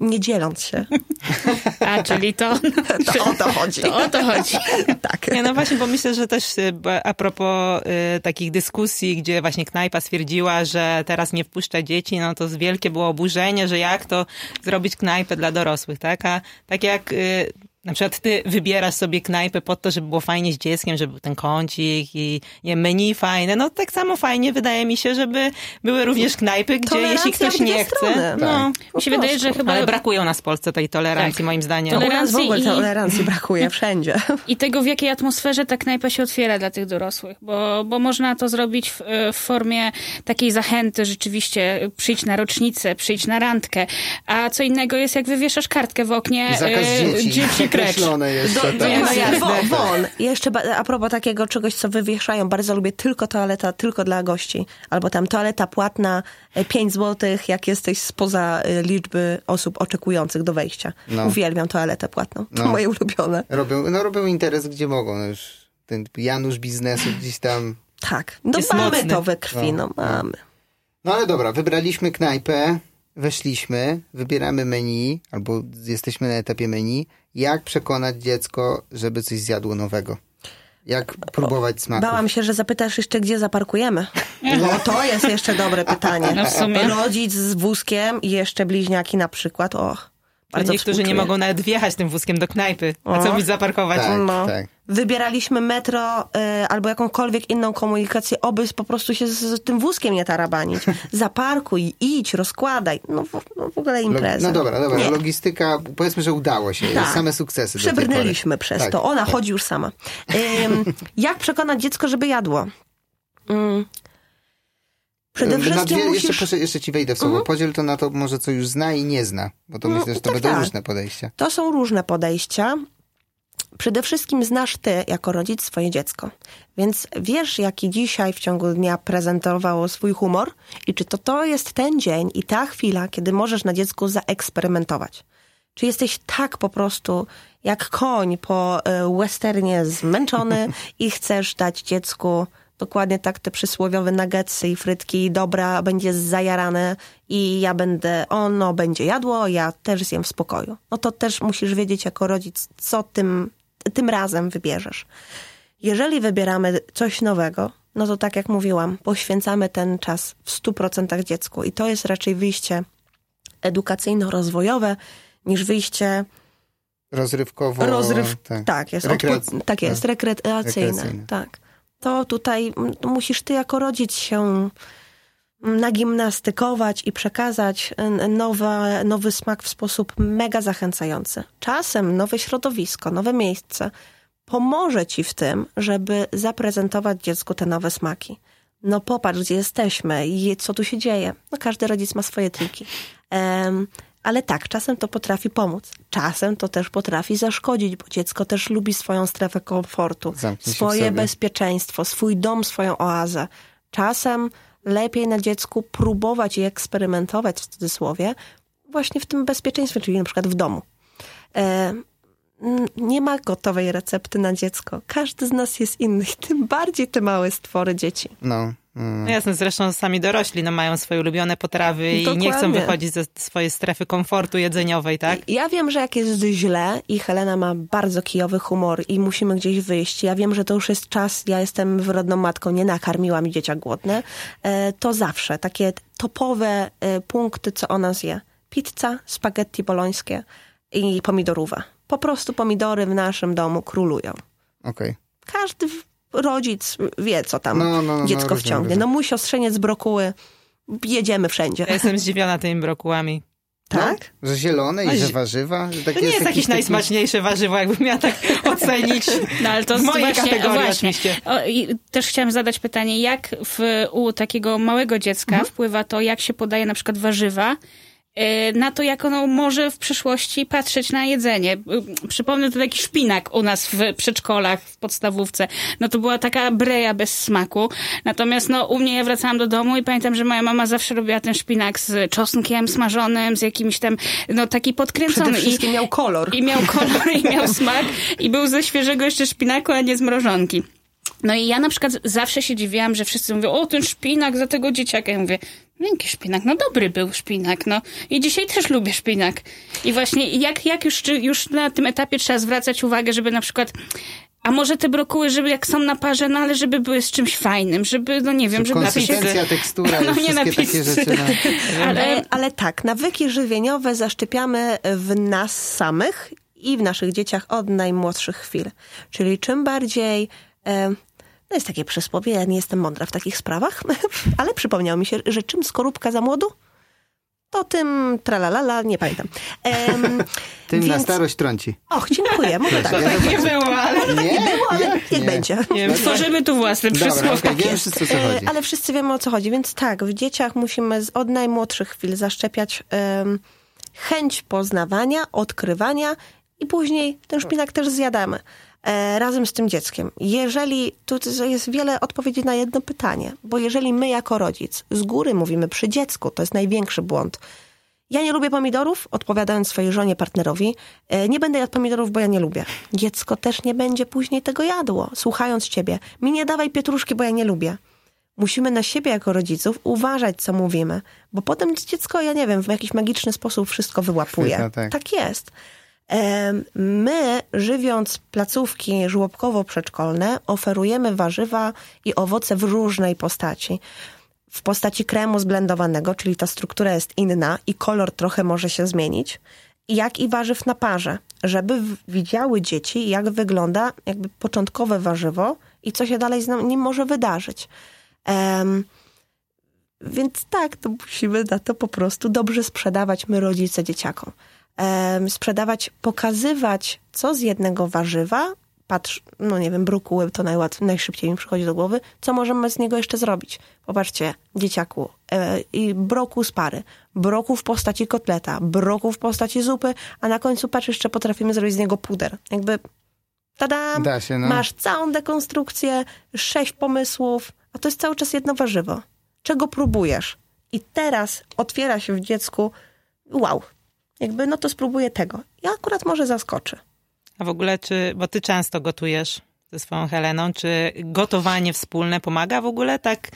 nie dzieląc się. A, czyli to... to o to chodzi. To o to chodzi. tak. Nie, no właśnie, bo myślę, że też y, a propos y, takich dyskusji, gdzie właśnie knajpa stwierdziła, że teraz nie wpuszcza dzieci, no to wielkie było oburzenie, że jak to zrobić knajpę dla dorosłych, tak? A tak jak y, na przykład ty wybierasz sobie knajpę po to, żeby było fajnie z dzieckiem, żeby był ten kącik i nie, menu fajne. No tak samo fajnie wydaje mi się, żeby były również knajpy, gdzie jeśli ktoś nie chce... No, tak. mi się wydaje, że chyba... Ale brakuje u nas w Polsce tej tolerancji, tak. moim zdaniem. Tolerancji u nas w ogóle i... tolerancji brakuje wszędzie. I tego, w jakiej atmosferze ta knajpa się otwiera dla tych dorosłych, bo, bo można to zrobić w, w formie takiej zachęty, rzeczywiście przyjdź na rocznicę, przyjdź na randkę, a co innego jest, jak wywieszasz kartkę w oknie Zakaz e, dzieci. dzieci określone jeszcze. Do, tak. no jasne, won. Jeszcze a propos takiego czegoś, co wywieszają, bardzo lubię tylko toaleta, tylko dla gości. Albo tam toaleta płatna 5 e, zł, jak jesteś spoza e, liczby osób oczekujących do wejścia. No. Uwielbiam toaletę płatną. To no. moje ulubione. Robią, no robią interes gdzie mogą. No już ten Janusz biznesu gdzieś tam... Tak. No mamy mocny. to we krwi, no, no mamy. No ale dobra, wybraliśmy knajpę, weszliśmy, wybieramy menu, albo jesteśmy na etapie menu. Jak przekonać dziecko, żeby coś zjadło nowego? Jak próbować smaku? Bałam się, że zapytasz jeszcze, gdzie zaparkujemy. Bo to jest jeszcze dobre pytanie. No w sumie. Rodzic z wózkiem i jeszcze bliźniaki na przykład. Och, bardzo Niektórzy nie współczuję. mogą nawet wjechać tym wózkiem do knajpy. A O. co być zaparkować? Tak, No. tak. Wybieraliśmy metro y, albo jakąkolwiek inną komunikację, oby po prostu się z, z tym wózkiem nie tarabanić. Zaparkuj, idź, rozkładaj. No, w- no w ogóle impreza. No dobra, dobra. Nie. Logistyka, powiedzmy, że udało się. Tak. Same sukcesy. Przebrnęliśmy przez Tak, to. Ona tak. chodzi już sama. Ym, jak przekonać dziecko, żeby jadło? Ym, przede Na wszystkim dwie, musisz... jeszcze, proszę, jeszcze ci wejdę w słowo. Podziel to na to może, co już zna i nie zna. Bo to No, myślę, że to tak, będą tak. różne podejścia. To są różne podejścia. Przede wszystkim znasz ty, jako rodzic, swoje dziecko. Więc wiesz, jaki dzisiaj w ciągu dnia prezentowało swój humor i czy to to jest ten dzień i ta chwila, kiedy możesz na dziecku zaeksperymentować. Czy jesteś tak po prostu jak koń po e, westernie zmęczony i chcesz dać dziecku dokładnie tak te przysłowiowe nuggetsy i frytki, dobra, będzie zajarane i ja będę, ono będzie jadło, ja też zjem w spokoju. No to też musisz wiedzieć jako rodzic, co tym, tym razem wybierzesz. Jeżeli wybieramy coś nowego, no to tak jak mówiłam, poświęcamy ten czas w 100% dziecku i to jest raczej wyjście edukacyjno-rozwojowe niż wyjście Rozrywkowo. rozryw... tak. Tak, jest, Rekreac- odpu- tak jest, rekreacyjne. Rekreacyjne. Tak. To tutaj musisz ty jako rodzic się nagimnastykować i przekazać nowe, nowy smak w sposób mega zachęcający. Czasem nowe środowisko, nowe miejsce pomoże ci w tym, żeby zaprezentować dziecku te nowe smaki. No popatrz, gdzie jesteśmy i co tu się dzieje. No każdy rodzic ma swoje triki. Em, ale tak, czasem to potrafi pomóc. Czasem to też potrafi zaszkodzić, bo dziecko też lubi swoją strefę komfortu, Zamknij swoje bezpieczeństwo, swój dom, swoją oazę. Czasem lepiej na dziecku próbować i eksperymentować w cudzysłowie właśnie w tym bezpieczeństwie, czyli na przykład w domu. E, nie ma gotowej recepty na dziecko. Każdy z nas jest inny, tym bardziej te małe stwory dzieci. No. Mm. No jasne, zresztą sami dorośli no, mają swoje ulubione potrawy i nie chcą Dokładnie. wychodzić ze swojej strefy komfortu jedzeniowej, tak? Ja wiem, że jak jest źle i Helena ma bardzo kijowy humor i musimy gdzieś wyjść, ja wiem, że to już jest czas, ja jestem wyrodną matką, nie nakarmiłam i dzieciak głodne, e, to zawsze takie topowe e, punkty, co ona zje. Pizza, spaghetti bolońskie i pomidorówka. Po prostu pomidory w naszym domu królują. Okej. Każdy w- rodzic wie, co tam No, no, no, dziecko rozumiem, wciągnie. rozumiem. No mój siostrzeniec brokuły, jedziemy wszędzie. Ja jestem zdziwiona tymi brokułami. Tak? No, że zielone No i i- że warzywa? Że To nie jest jakiś jakieś taki- najsmaczniejsze warzywo, jakbym miała tak ocenić. No ale to w mojej właśnie, kategorii właśnie. oczywiście. O, i też chciałam zadać pytanie, jak w, u takiego małego dziecka Mhm. wpływa to, jak się podaje na przykład warzywa, na to, jak ono może w przyszłości patrzeć na jedzenie. Y, Przypomnę to taki szpinak u nas w przedszkolach, w podstawówce. No to była taka breja bez smaku. Natomiast no u mnie ja wracałam do domu i pamiętam, że moja mama zawsze robiła ten szpinak z czosnkiem smażonym, z jakimś tam, no taki podkręcony. Przede wszystkim I, miał kolor. i miał kolor, i miał smak, i był ze świeżego jeszcze szpinaku, a nie z mrożonki. No i ja na przykład zawsze się dziwiłam, że wszyscy mówią, o ten szpinak za tego dzieciaka. Ja mówię, no jaki szpinak? No dobry był szpinak, no. I dzisiaj też lubię szpinak. I właśnie jak, jak już, czy już na tym etapie trzeba zwracać uwagę, żeby na przykład a może te brokuły, żeby jak są na parze, no ale żeby były z czymś fajnym, żeby, no nie wiem, żeby się... Konsystencja, tekstura, No i nie na wszystkie takie rzeczy. No. Ale, ale tak, nawyki żywieniowe zaszczepiamy w nas samych i w naszych dzieciach od najmłodszych chwil. Czyli czym bardziej. E, no jest takie przysłowie, ja nie jestem mądra w takich sprawach, ale przypomniało mi się, że czym skorupka za młodu, to tym tralalala, nie pamiętam. Em, Tym na więc- starość trąci. Och, dziękuję, może tak. Ja Nie było, ale... Nie, Ale jak niech nie? będzie. Nie wiem, Tworzymy tu własne przysłowie. okej, wiem jest. wszyscy o co E, chodzi. Ale wszyscy wiemy o co chodzi, więc tak, w dzieciach musimy z, od najmłodszych chwil zaszczepiać em, chęć poznawania, odkrywania i później ten szpinak też zjadamy razem z tym dzieckiem. Jeżeli, tu jest wiele odpowiedzi na jedno pytanie, bo jeżeli my jako rodzic z góry mówimy przy dziecku, to jest największy błąd, ja nie lubię pomidorów, odpowiadając swojej żonie, partnerowi. e, Nie będę jadł pomidorów, bo ja nie lubię. Dziecko też nie będzie później tego jadło, słuchając ciebie. Mi nie dawaj pietruszki, bo ja nie lubię. musimy na siebie jako rodziców uważać, co mówimy, bo potem dziecko, ja nie wiem, w jakiś magiczny sposób wszystko wyłapuje. Chwyta, tak. tak jest. My, żywiąc placówki żłobkowo-przedszkolne, oferujemy warzywa i owoce w różnej postaci. W postaci kremu zblendowanego, czyli ta struktura jest inna i kolor trochę może się zmienić, jak i warzyw na parze, żeby widziały dzieci, jak wygląda jakby początkowe warzywo i co się dalej z nim może wydarzyć. Em, więc tak, to musimy na to po prostu dobrze sprzedawać my rodzice dzieciakom. Sprzedawać, pokazywać, co z jednego warzywa, patrz, no nie wiem, brokuły to najłatwiej, najszybciej mi przychodzi do głowy, co możemy z niego jeszcze zrobić. Popatrzcie, dzieciaku, e, i broku z pary, broku w postaci kotleta, broku w postaci zupy, a na końcu patrz, jeszcze potrafimy zrobić z niego puder. Jakby, tada, Da się, no. masz całą dekonstrukcję, sześć pomysłów, a to jest cały czas jedno warzywo. Czego próbujesz? I teraz otwiera się w dziecku, wow, jakby no to spróbuję tego. I akurat może zaskoczy. A w ogóle, czy, bo ty często gotujesz ze swoją Heleną, czy gotowanie wspólne pomaga w ogóle tak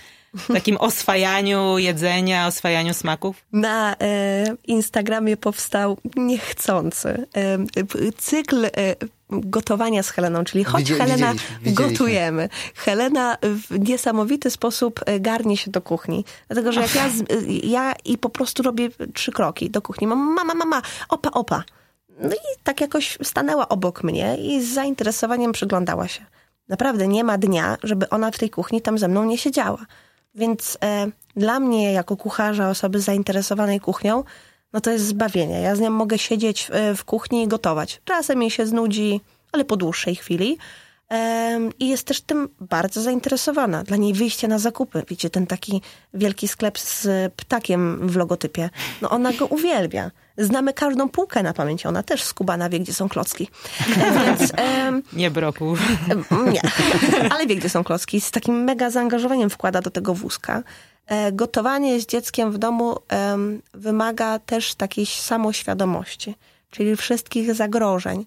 takim oswajaniu jedzenia, oswajaniu smaków? Na e, Instagramie powstał niechcący e, cykl e, gotowania z Heleną, czyli choć Widzieli- Helena widzieliśmy, widzieliśmy. gotujemy. Helena w niesamowity sposób e, garnie się do kuchni. Dlatego, że jak ja, z, e, ja i po prostu robię trzy kroki do kuchni. Mam, mama, mama, opa, opa. No i tak jakoś stanęła obok mnie i z zainteresowaniem przyglądała się. Naprawdę nie ma dnia, żeby ona w tej kuchni tam ze mną nie siedziała. Więc e, dla mnie, jako kucharza, osoby zainteresowanej kuchnią, no to jest zbawienie. Ja z nią mogę siedzieć w, w kuchni i gotować. Czasem jej się znudzi, ale po dłuższej chwili. I jest też tym bardzo zainteresowana. Dla niej wyjście na zakupy, wiecie, ten taki wielki sklep z ptakiem w logotypie, no ona go uwielbia. Znamy każdą półkę na pamięć, ona też skubana wie, gdzie są klocki. E, Więc em, Nie broku. Em, Nie, ale wie, gdzie są klocki. Z takim mega zaangażowaniem wkłada do tego wózka. E, Gotowanie z dzieckiem w domu wymaga też takiej samoświadomości, czyli wszystkich zagrożeń.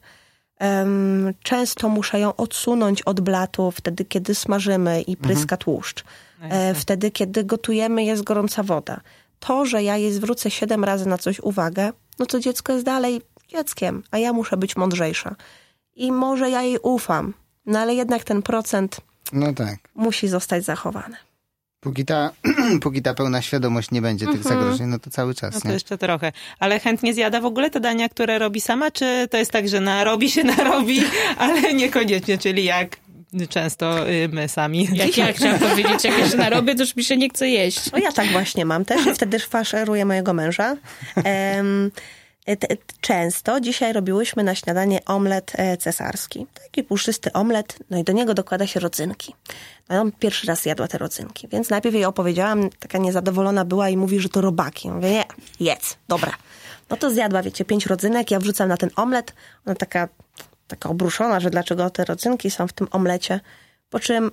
Często muszę ją odsunąć od blatu wtedy, kiedy smażymy i pryska tłuszcz. E, Wtedy, kiedy gotujemy, jest gorąca woda. To, że ja jej zwrócę siedem razy na coś uwagę, no to dziecko jest dalej dzieckiem, a ja muszę być mądrzejsza. I może ja jej ufam, no ale jednak ten procent No tak. musi zostać zachowany. Póki ta, póki ta pełna świadomość nie będzie tych zagrożeń, no to cały czas, No to nie? jeszcze trochę. Ale chętnie zjada w ogóle te dania, które robi sama, czy to jest tak, że narobi się narobi, ale niekoniecznie, czyli jak często y, my sami. Jak ja chciałam powiedzieć, jak jeszcze narobię, to już mi się nie chce jeść. No ja tak właśnie mam też i wtedy faszeruję mojego męża. Te- Często dzisiaj robiłyśmy na śniadanie omlet e, cesarski. Taki puszysty omlet, no i do niego dokłada się rodzynki. No, on pierwszy raz jadła te rodzynki, więc najpierw jej opowiedziałam, taka niezadowolona była i mówi, że to robaki. Mówię, nie, jedz, dobra. No to zjadła, wiecie, pięć rodzynek, ja wrzucam na ten omlet. Ona taka, taka obruszona, że dlaczego te rodzynki są w tym omlecie. Po czym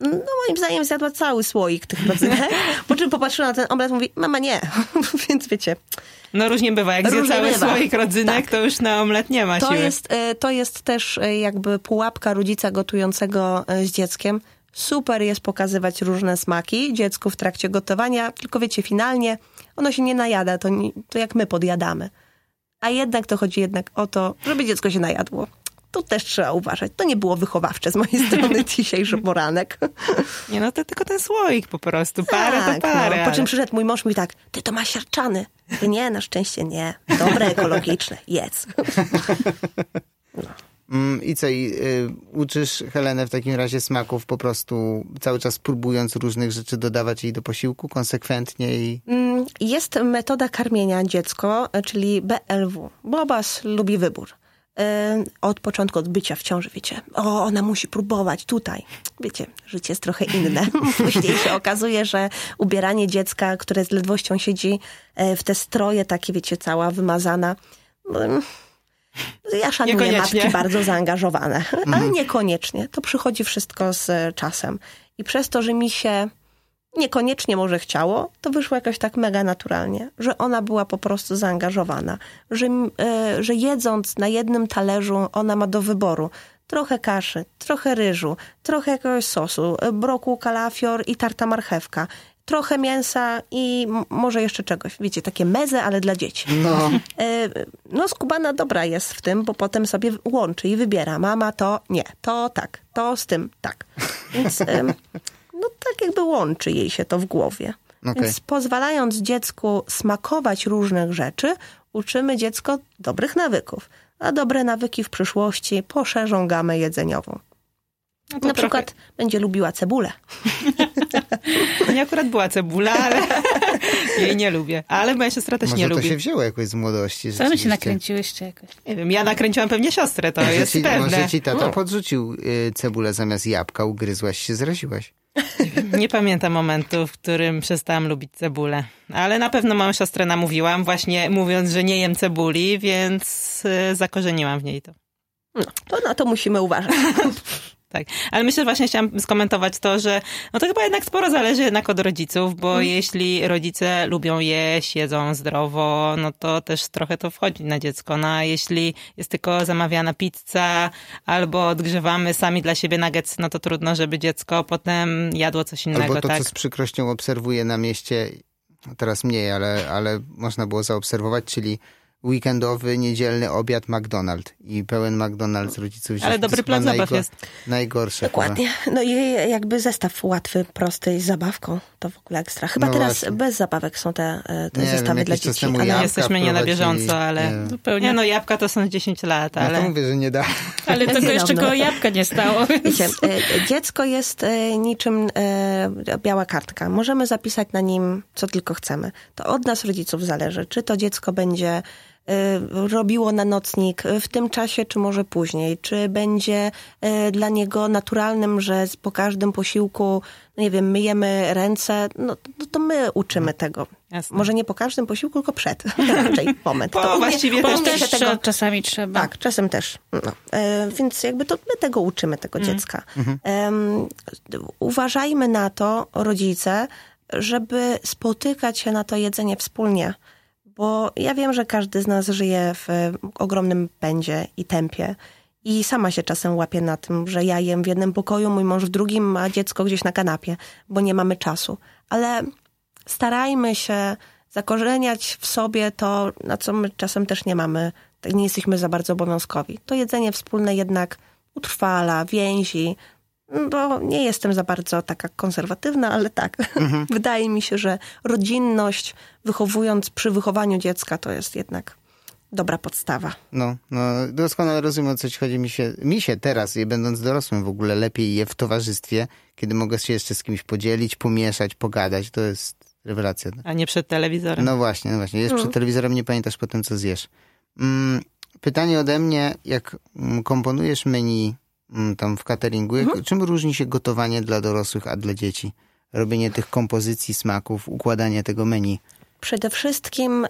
no moim zdaniem zjadła cały słoik tych rodzynek, po czym popatrzyła na ten omlet i mówi, mama nie. Więc wiecie, No różnie bywa, jak zje Różnie cały bywa. słoik rodzynek, Tak. to już na omlet nie ma to siły. jest, e, to jest też e, jakby pułapka rodzica gotującego e, z dzieckiem. Super jest pokazywać różne smaki dziecku w trakcie gotowania, tylko wiecie, finalnie ono się nie najada, to, nie, to jak my podjadamy. A jednak to chodzi jednak o to, żeby dziecko się najadło. Tu też trzeba uważać. To nie było wychowawcze z mojej strony dzisiejszy poranek. Nie no, to tylko ten słoik po prostu. Parę Tak, to parę. No. Po czym przyszedł mój mąż mówi tak, ty to masz siarczany. Mówię, nie, na szczęście nie. Dobre, ekologiczne. Jedz. Mm, I co, i, y, uczysz Helenę w takim razie smaków po prostu cały czas próbując różnych rzeczy dodawać jej do posiłku konsekwentnie i... Mm, Jest metoda karmienia dziecko, czyli BLW. Bobas lubi wybór. Od początku, od bycia w ciąży, wiecie, o, ona musi próbować tutaj. Wiecie, życie jest trochę inne. Później się okazuje, że ubieranie dziecka, które z ledwością siedzi e, w te stroje, takie, wiecie, cała wymazana. Ja szanuję matki bardzo zaangażowane, ale niekoniecznie. To przychodzi wszystko z e, czasem. I przez to, że mi się niekoniecznie może chciało, to wyszło jakoś tak mega naturalnie, że ona była po prostu zaangażowana, że, e, że jedząc na jednym talerzu ona ma do wyboru trochę kaszy, trochę ryżu, trochę jakiegoś sosu, brokuł, kalafior i tarta marchewka. Trochę mięsa i może jeszcze czegoś. Wiecie, takie meze, ale dla dzieci. No, E, No, skubana dobra jest w tym, bo potem sobie łączy i wybiera. Mama to nie, to tak, to z tym tak. Więc no tak jakby łączy jej się to w głowie. Okej. Więc pozwalając dziecku smakować różnych rzeczy, uczymy dziecko dobrych nawyków. A dobre nawyki w przyszłości poszerzą gamę jedzeniową. No to Na trochę- przykład będzie lubiła cebulę. Nie akurat była cebula, ale jej nie lubię. Ale moja siostra też może nie to lubi. się wzięło jakoś z młodości. Same się rzeczywiście. nakręciłyście jakoś. Nie wiem, ja nakręciłam pewnie siostrę, to Może jest ci, pewne. może ci tata podrzucił y, cebulę zamiast jabłka, ugryzłaś się, zraziłaś. Nie pamiętam momentu, w którym przestałam lubić cebulę. Ale na pewno moją siostrę namówiłam, właśnie mówiąc, że nie jem cebuli, więc y, zakorzeniłam w niej to. No, to na to musimy uważać. Tak, ale myślę, że właśnie chciałam skomentować to, że no to chyba jednak sporo zależy jednak od rodziców, bo jeśli rodzice lubią jeść, jedzą zdrowo, no to też trochę to wchodzi na dziecko. No a jeśli jest tylko zamawiana pizza albo odgrzewamy sami dla siebie nuggets, no to trudno, żeby dziecko potem jadło coś innego, Albo to, tak? co z przykrością obserwuję na mieście, teraz mniej, ale, ale można było zaobserwować, czyli weekendowy, niedzielny obiad McDonald's i pełen McDonald's rodziców. Ale dobry chyba plac zabaw jest. Najgorsze. Dokładnie. No i jakby zestaw łatwy, prosty z zabawką. To w ogóle ekstra. Chyba No teraz właśnie. bez zabawek są te, e, te Nie wiem, zestawy dla jakiś czas dzieci. ale- jabłka Jesteśmy nie na bieżąco, ale Nie. Zupełnie. nie no, jabłka to są 10 lat, Ja to ale mówię, że nie da. Ale tego jeszcze niedawno. koło jabłka nie stało. Wiecie, e, dziecko jest e, niczym biała kartka. Możemy zapisać na nim, co tylko chcemy. To od nas, rodziców, zależy, czy to dziecko będzie robiło na nocnik w tym czasie, czy może później. Czy będzie e, dla niego naturalnym, że po każdym posiłku, nie wiem, myjemy ręce. No to, to my uczymy tego. Jasne. Może nie po każdym posiłku, tylko przed. Raczej moment. Po- To właściwie też- umie też się tego- czasami trzeba. tak, czasem też. No. E, więc jakby to my tego uczymy, tego dziecka. Em, uważajmy na to, rodzice, żeby spotykać się na to jedzenie wspólnie. Bo ja wiem, że każdy z nas żyje w ogromnym pędzie i tempie. I sama się czasem łapię na tym, że ja jem w jednym pokoju, mój mąż w drugim, a dziecko gdzieś na kanapie, bo nie mamy czasu. Ale starajmy się zakorzeniać w sobie to, na co my czasem też nie mamy, nie jesteśmy za bardzo obowiązkowi. To jedzenie wspólne jednak utrwala, więzi, bo nie jestem za bardzo taka konserwatywna, ale tak. Wydaje mi się, że rodzinność, wychowując przy wychowaniu dziecka, to jest jednak dobra podstawa. No, no, doskonale rozumiem, o co ci chodzi. Mi się, mi się teraz, je będąc dorosłym, w ogóle lepiej je w towarzystwie, kiedy mogę się jeszcze z kimś podzielić, pomieszać, pogadać. To jest rewelacja. a nie przed telewizorem. No właśnie, no właśnie. Jest przed telewizorem, nie pamiętasz potem, co zjesz. Mm, pytanie ode mnie, jak mm, komponujesz menu mm, tam w cateringu, jak, czym różni się gotowanie dla dorosłych, a dla dzieci? Robienie tych kompozycji smaków, układanie tego menu. Przede wszystkim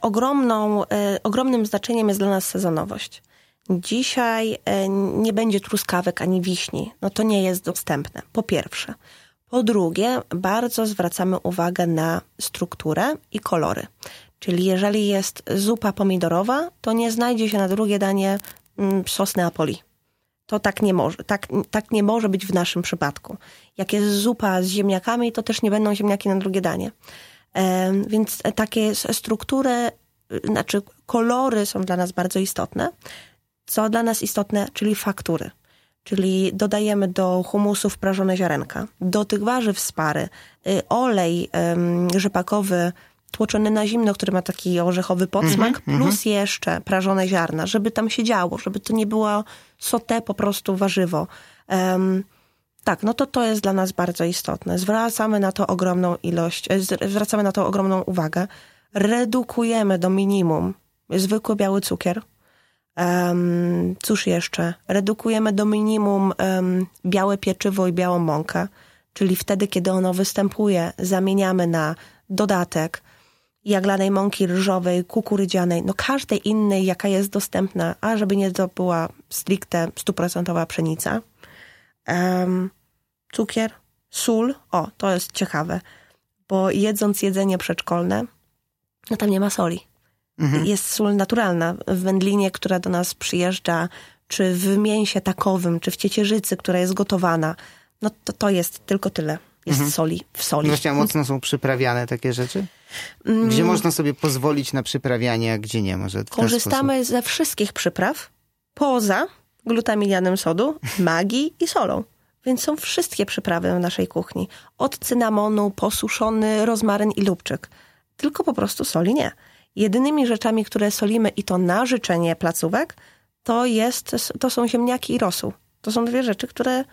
ogromną, e, ogromnym znaczeniem jest dla nas sezonowość. Dzisiaj e, nie będzie truskawek ani wiśni. No to nie jest dostępne, po pierwsze. Po drugie, bardzo zwracamy uwagę na strukturę i kolory. Czyli jeżeli jest zupa pomidorowa, to nie znajdzie się na drugie danie mm, sos Neapoli. To tak nie może, tak, tak nie może być w naszym przypadku. Jak jest zupa z ziemniakami, to też nie będą ziemniaki na drugie danie. Więc takie struktury, znaczy kolory są dla nas bardzo istotne. Co dla nas istotne, czyli faktury. Czyli dodajemy do humusów prażone ziarenka, do tych warzyw z pary, y, olej rzepakowy tłoczony na zimno, który ma taki orzechowy podsmak, plus jeszcze prażone ziarna, żeby tam się działo, żeby to nie było sote po prostu warzywo. Em, tak, no to to jest dla nas bardzo istotne. Zwracamy na to ogromną ilość, e, zwracamy na to ogromną uwagę. Redukujemy do minimum zwykły biały cukier. Um, cóż jeszcze? Redukujemy do minimum em, białe pieczywo i białą mąkę, czyli wtedy, kiedy ono występuje, zamieniamy na dodatek jaglanej mąki ryżowej, kukurydzianej, no każdej innej, jaka jest dostępna, a żeby nie to była stricte stuprocentowa pszenica. Em, cukier, sól. O, to jest ciekawe, bo jedząc jedzenie przedszkolne, no tam nie ma soli. Jest sól naturalna w wędlinie, która do nas przyjeżdża, czy w mięsie takowym, czy w ciecierzycy, która jest gotowana, no to to jest tylko tyle. Jest soli w soli. Właśnie, a mocno są przyprawiane takie rzeczy? Mm. Gdzie można sobie pozwolić na przyprawianie, a gdzie nie? Może sposób. Korzystamy ze wszystkich przypraw poza glutaminianem sodu, magii i solą. Więc są wszystkie przyprawy w naszej kuchni. Od cynamonu, posuszony rozmaryn i lubczyk. Tylko po prostu soli nie. Jedynymi rzeczami, które solimy i to na życzenie placówek, to, jest, to są ziemniaki i rosół. To są dwie rzeczy, które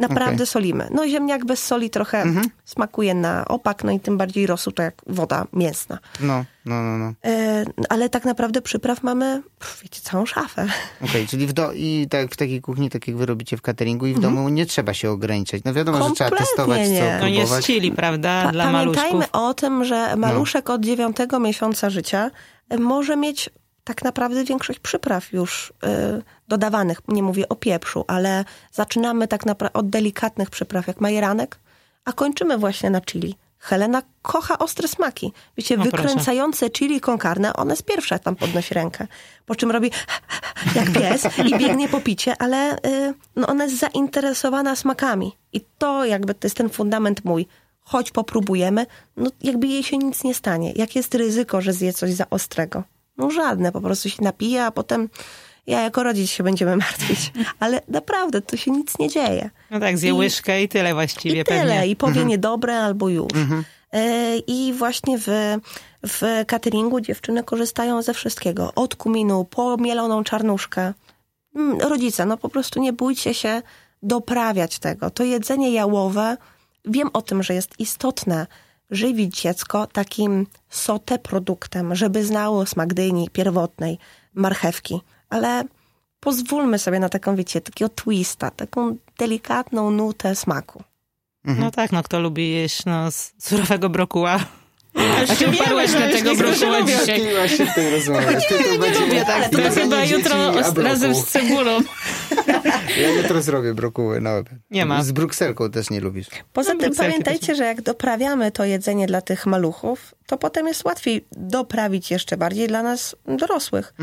naprawdę Okej. solimy. No ziemniak bez soli trochę smakuje na opak, no i tym bardziej rosół to jak woda mięsna. No, no, no, no. E, ale tak naprawdę przypraw mamy, pff, wiecie, całą szafę. Okej, czyli w do... i tak w takiej kuchni, tak jak wy robicie w cateringu i w Mhm. domu nie trzeba się ograniczać. No wiadomo, że trzeba Kompletnie testować, co nie. No jest próbować. chili, prawda, Pa- dla Pamiętajmy maluszków. o tym, że maluszek od dziewiątego miesiąca życia może mieć tak naprawdę większość przypraw już y, dodawanych. Nie mówię o pieprzu, ale zaczynamy tak naprawdę od delikatnych przypraw, jak majeranek, a kończymy właśnie na chili. Helena kocha ostre smaki. Wiecie, O, proszę. wykręcające chili con carne, ona jest pierwsza tam podnosi rękę. Po czym robi jak pies i biegnie po picie, ale y, no ona jest zainteresowana smakami. I to jakby to jest ten fundament mój. Choć popróbujemy, no jakby jej się nic nie stanie. Jak jest ryzyko, że zje coś za ostrego? No żadne, po prostu się napije, a potem ja jako rodzic się będziemy martwić. Ale naprawdę, to się nic nie dzieje. No tak, zje I- łyżkę i tyle właściwie I tyle. pewnie. I powie niedobre albo już. E, I właśnie w, w cateringu dziewczyny korzystają ze wszystkiego. Od kuminu po mieloną czarnuszkę. Mm, Rodzice, no po prostu nie bójcie się doprawiać tego. To jedzenie jałowe, wiem o tym, że jest istotne żywić dziecko takim sote produktem, żeby znało smak dyni pierwotnej, marchewki. Ale pozwólmy sobie na taką, wiecie, takiego twista, taką delikatną nutę smaku. No tak, no kto lubi jeść no, surowego brokuła. A się uparłeś na tego brokuła dzisiaj. Odkleiłaś się w tej rozmowie. Ty to będzie lubię, tak. To chyba jutro razem z cebulą. Ja jutro zrobię brokuły na obiad. Nie ma. Z brukselką też nie lubisz. Poza No, tym pamiętajcie, że jak doprawiamy to jedzenie dla tych maluchów, to potem jest łatwiej doprawić jeszcze bardziej dla nas dorosłych.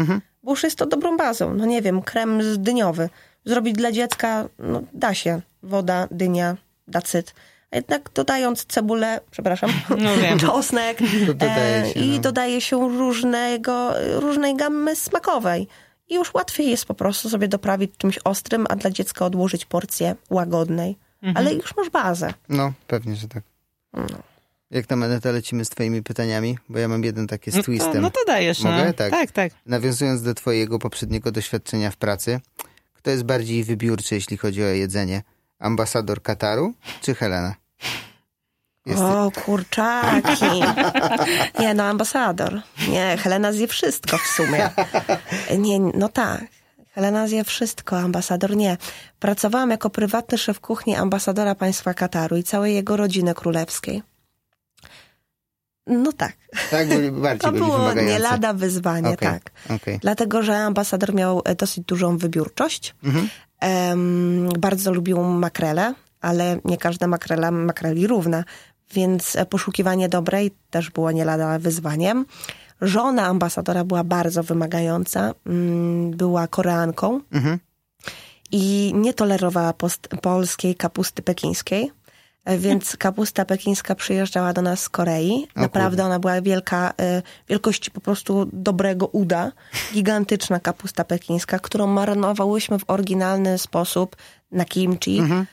Bo już jest to dobrą bazą. No nie wiem, krem z dyniowy. Zrobić dla dziecka, no da się. Woda, dynia, dacyt. A jednak dodając cebulę, przepraszam, No wiem. czosnek To dodaje e, się, i no. dodaje się różnego, różnej gamy smakowej. I już łatwiej jest po prostu sobie doprawić czymś ostrym, a dla dziecka odłożyć porcję łagodnej. Ale już masz bazę. No, pewnie, że tak. Jak tam, Aneta, lecimy z twoimi pytaniami? Bo ja mam jeden takie z No to, twistem. no to dajesz, Mogę? no. Tak. tak, tak. Nawiązując do twojego poprzedniego doświadczenia w pracy, kto jest bardziej wybiórczy, jeśli chodzi o jedzenie? Ambasador Kataru czy Helena? Jest... O, kurczaki. Nie, no ambasador. Nie, Helena zje wszystko w sumie. Nie, no tak. Helena zje wszystko, ambasador nie. Pracowałam jako prywatny szef kuchni ambasadora państwa Kataru i całej jego rodziny królewskiej. No tak. Tak, byli, bardziej To byli było wymagający. nie lada wyzwanie, Okej, tak. okej. Dlatego, że ambasador miał e, dosyć dużą wybiórczość. Mhm. Em, bardzo lubił makrele, ale nie każda makrela makreli równa, więc e, poszukiwanie dobrej też było nie lada wyzwaniem. Żona ambasadora była bardzo wymagająca, mm, była Koreanką Mhm. i nie tolerowała post- polskiej kapusty pekińskiej. E, Więc kapusta pekińska przyjeżdżała do nas z Korei. Naprawdę ona była wielka, e, wielkości po prostu dobrego uda. Gigantyczna kapusta pekińska, którą marynowałyśmy w oryginalny sposób na kimchi. M,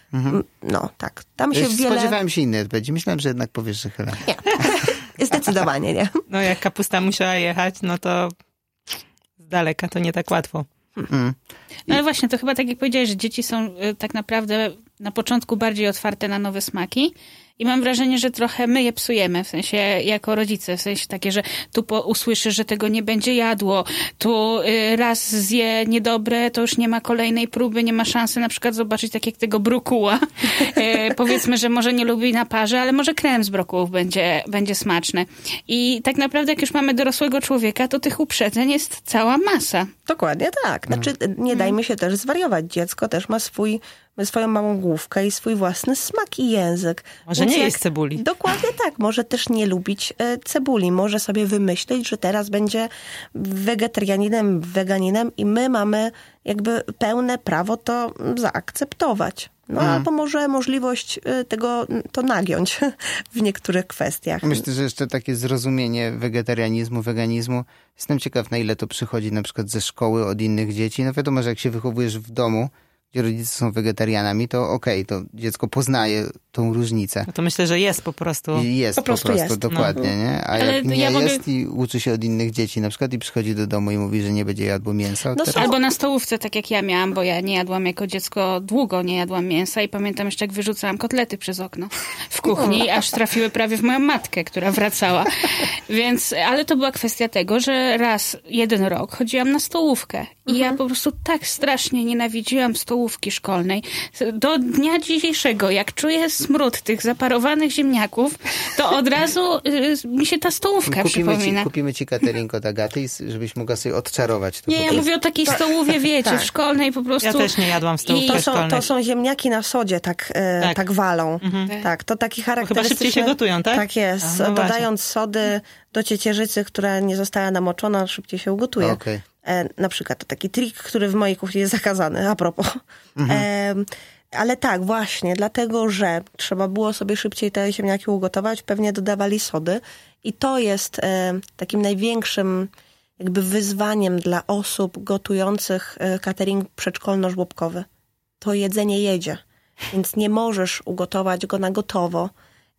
No tak, tam się Wiesz, wiele... Spodziewałem się innej odpowiedzi. Myślałem, że jednak powiesz, że Helena. Zdecydowanie, nie? No jak kapusta musiała jechać, no to z daleka to nie tak łatwo. No ale właśnie, to chyba tak jak powiedziałeś, że dzieci są y, tak naprawdę na początku bardziej otwarte na nowe smaki. I mam wrażenie, że trochę my je psujemy, w sensie jako rodzice, w sensie takie, że tu po, usłyszysz, że tego nie będzie jadło, tu y, raz zje niedobre, to już nie ma kolejnej próby, nie ma szansy na przykład zobaczyć tak jak tego brokuła. Y, powiedzmy, że może nie lubi na parze, ale może krem z brokułów będzie, będzie smaczny. I tak naprawdę jak już mamy dorosłego człowieka, to tych uprzedzeń jest cała masa. Dokładnie tak. Znaczy, nie dajmy się też zwariować. Dziecko też ma swój swoją małą główkę i swój własny smak i język. Może Więc nie jak- jeść cebuli. Dokładnie tak. Może też nie lubić e, cebuli. Może sobie wymyślić, że teraz będzie wegetarianinem, weganinem i my mamy jakby pełne prawo to zaakceptować. No albo może możliwość e, tego to nagiąć w niektórych kwestiach. Myślę, że jeszcze takie zrozumienie wegetarianizmu, weganizmu. Jestem ciekaw, na ile to przychodzi na przykład ze szkoły od innych dzieci. No wiadomo, że jak się wychowujesz w domu, gdzie rodzice są wegetarianami, to okej, to dziecko poznaje tą różnicę. No to myślę, że jest po prostu. Jest Po po prostu prostu, jest. dokładnie, nie? A Ale jak nie ja mogę- jest i uczy się od innych dzieci na przykład i przychodzi do domu i mówi, że nie będzie jadło mięsa, No teraz- Albo na stołówce, tak jak ja miałam, bo ja nie jadłam jako dziecko, długo nie jadłam mięsa i pamiętam jeszcze, jak wyrzucałam kotlety przez okno w kuchni, aż trafiły prawie w moją matkę, która wracała. Więc, ale to była kwestia tego, że raz, jeden rok chodziłam na stołówkę i ja po prostu tak strasznie nienawidziłam stołówki szkolnej. Do dnia dzisiejszego, jak czuję smród tych zaparowanych ziemniaków, to od razu y, mi się ta stołówka kupimy przypomina. ci, kupimy ci catering od Agaty, żebyś mogła sobie odczarować to. Nie, ja mówię o takiej stołówie, wiecie, tak. w szkolnej po prostu. Ja też nie jadłam w stołówce To są, szkolnej. to są ziemniaki na sodzie, tak, e, tak. Tak. walą. Tak, to taki charakterystyczny... szybciej się gotują, tak? Tak jest. A, no Dodając sody do ciecierzycy, która nie została namoczona, szybciej się ugotuje. Okej. E, na przykład to taki trik, który w mojej kuchni jest zakazany, a propos. E, ale tak, właśnie, dlatego, że trzeba było sobie szybciej te ziemniaki ugotować, pewnie dodawali sody i to jest e, takim największym jakby wyzwaniem dla osób gotujących e, catering przedszkolno-żłobkowy. To jedzenie jedzie, więc nie możesz ugotować go na gotowo.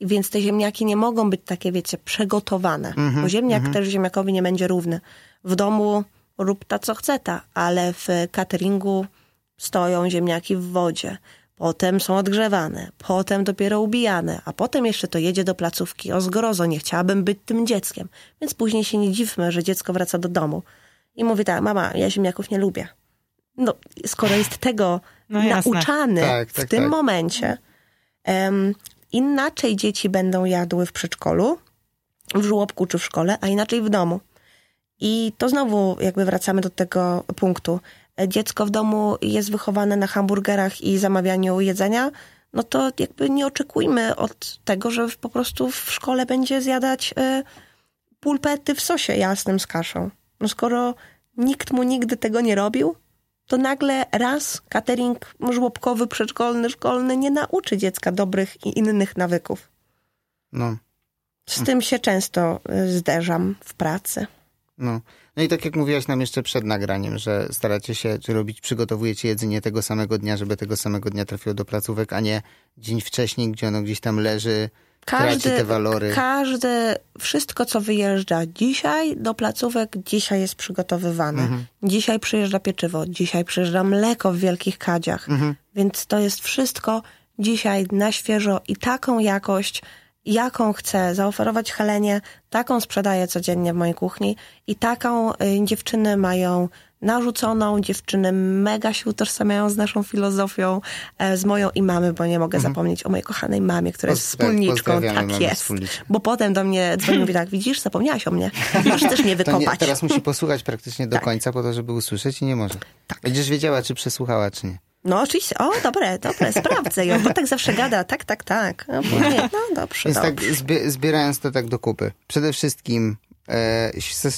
Więc te ziemniaki nie mogą być takie, wiecie, przygotowane. bo ziemniak też ziemniakowi nie będzie równy. W domu rób ta, co chce ta, ale w cateringu stoją ziemniaki w wodzie. Potem są odgrzewane, potem dopiero ubijane, a potem jeszcze to jedzie do placówki. O zgrozo, nie chciałabym być tym dzieckiem. Więc później się nie dziwmy, że dziecko wraca do domu. I mówi tak, mama, ja ziemniaków nie lubię. No, skoro jest tego No nauczany Tak, w tak, tym tak. momencie, em, inaczej dzieci będą jadły w przedszkolu, w żłobku czy w szkole, a inaczej w domu. I to znowu jakby wracamy do tego punktu. Dziecko w domu jest wychowane na hamburgerach i zamawianiu jedzenia, no to jakby nie oczekujmy od tego, że po prostu w szkole będzie zjadać e, pulpety w sosie jasnym z kaszą. No skoro nikt mu nigdy tego nie robił, to nagle raz catering żłobkowy, przedszkolny, szkolny nie nauczy dziecka dobrych i innych nawyków. No, Z tym się często y, zderzam w pracy. No. No i tak jak mówiłaś nam jeszcze przed nagraniem, że staracie się, czy robić, przygotowujecie jedzenie tego samego dnia, żeby tego samego dnia trafiło do placówek, a nie dzień wcześniej, gdzie ono gdzieś tam leży, traci te walory. każdy, wszystko co wyjeżdża dzisiaj do placówek, dzisiaj jest przygotowywane. Mhm. Dzisiaj przyjeżdża pieczywo, dzisiaj przyjeżdża mleko w wielkich kadziach. Mhm. Więc to jest wszystko dzisiaj na świeżo i taką jakość, jaką chcę zaoferować Helenie, taką sprzedaję codziennie w mojej kuchni i taką y, dziewczyny mają narzuconą, dziewczyny mega się utożsamiają z naszą filozofią, e, z moją i mamy, bo nie mogę zapomnieć o mojej kochanej mamie, która jest Mhm. Poz- tak, wspólniczką. Tak jest. Bo potem do mnie dzwoni i mówi tak, widzisz, zapomniałaś o mnie. Masz też mnie To nie, wykopać. teraz musi posłuchać praktycznie do Tak. końca po to, żeby usłyszeć i nie może. Będziesz wiedziała, czy przesłuchała, czy nie. No oczywiście, o dobre, dobre, sprawdzę ją, bo tak zawsze gada, tak, tak, tak. No, później, no dobrze, Więc tak zbie- zbierając to tak do kupy. Przede wszystkim e,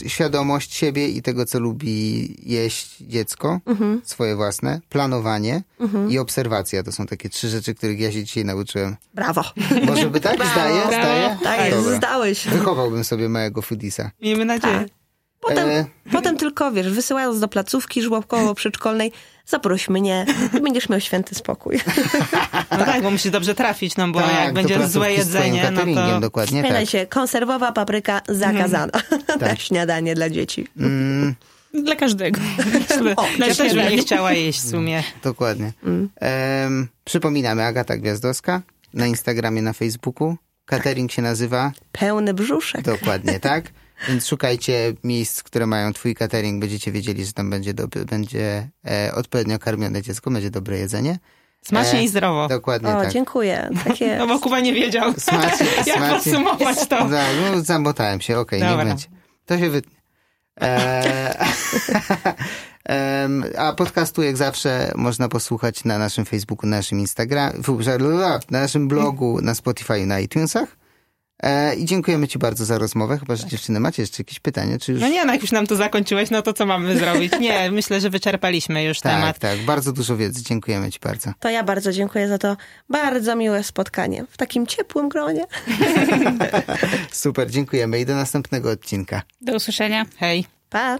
świadomość siebie i tego, co lubi jeść dziecko, Mhm. swoje własne, planowanie i obserwacja. To są takie trzy rzeczy, których ja się dzisiaj nauczyłem. Brawo. Może by tak? Zdaje? Brawo. Zdaje? Tak jest, Dobra. zdałeś. Wychowałbym sobie małego foodisa. Miejmy nadzieję. Potem, E. potem tylko, wiesz, wysyłając do placówki żłobkowo-przedszkolnej, zaproś mnie i będziesz miał święty spokój. No tak, bo musi dobrze trafić, no bo Tak, jak będzie złe jedzenie, no cateringiem, to... dokładnie tak. Pamiętajcie, konserwowa papryka zakazana na Tak. śniadanie dla dzieci. Mm, Dla każdego. Ja też bym nie chciała jeść w sumie. dokładnie. Mm. Em, przypominamy, Agata Gwiazdowska na Instagramie, na Facebooku. Catering się nazywa Pełny brzuszek. Dokładnie tak. Więc szukajcie miejsc, które mają twój catering. Będziecie wiedzieli, że tam będzie, dob- będzie e, odpowiednio karmione dziecko, będzie dobre jedzenie. Smacznie E, i zdrowo. Dokładnie O, tak. dziękuję. Takie... No bo Kuba nie wiedział, Smacznie, jak smacznie. podsumować to. Za, no, zamotałem się, okej, nie Dobra. będzie. To się wytnie. E, A podcastu jak zawsze można posłuchać na naszym Facebooku, na naszym Instagramie, na naszym blogu, na Spotify i na iTunesach. E, I dziękujemy Ci bardzo za rozmowę. Chyba, że dziewczyny macie jeszcze jakieś pytania, czy już... No nie, no jak już nam to zakończyłeś, no to co mamy zrobić? Nie, myślę, że wyczerpaliśmy już Tak, temat. tak, bardzo dużo wiedzy. Dziękujemy Ci bardzo. To ja bardzo dziękuję za to bardzo miłe spotkanie w takim ciepłym gronie. Super, dziękujemy i do następnego odcinka. Do usłyszenia. Hej. Pa!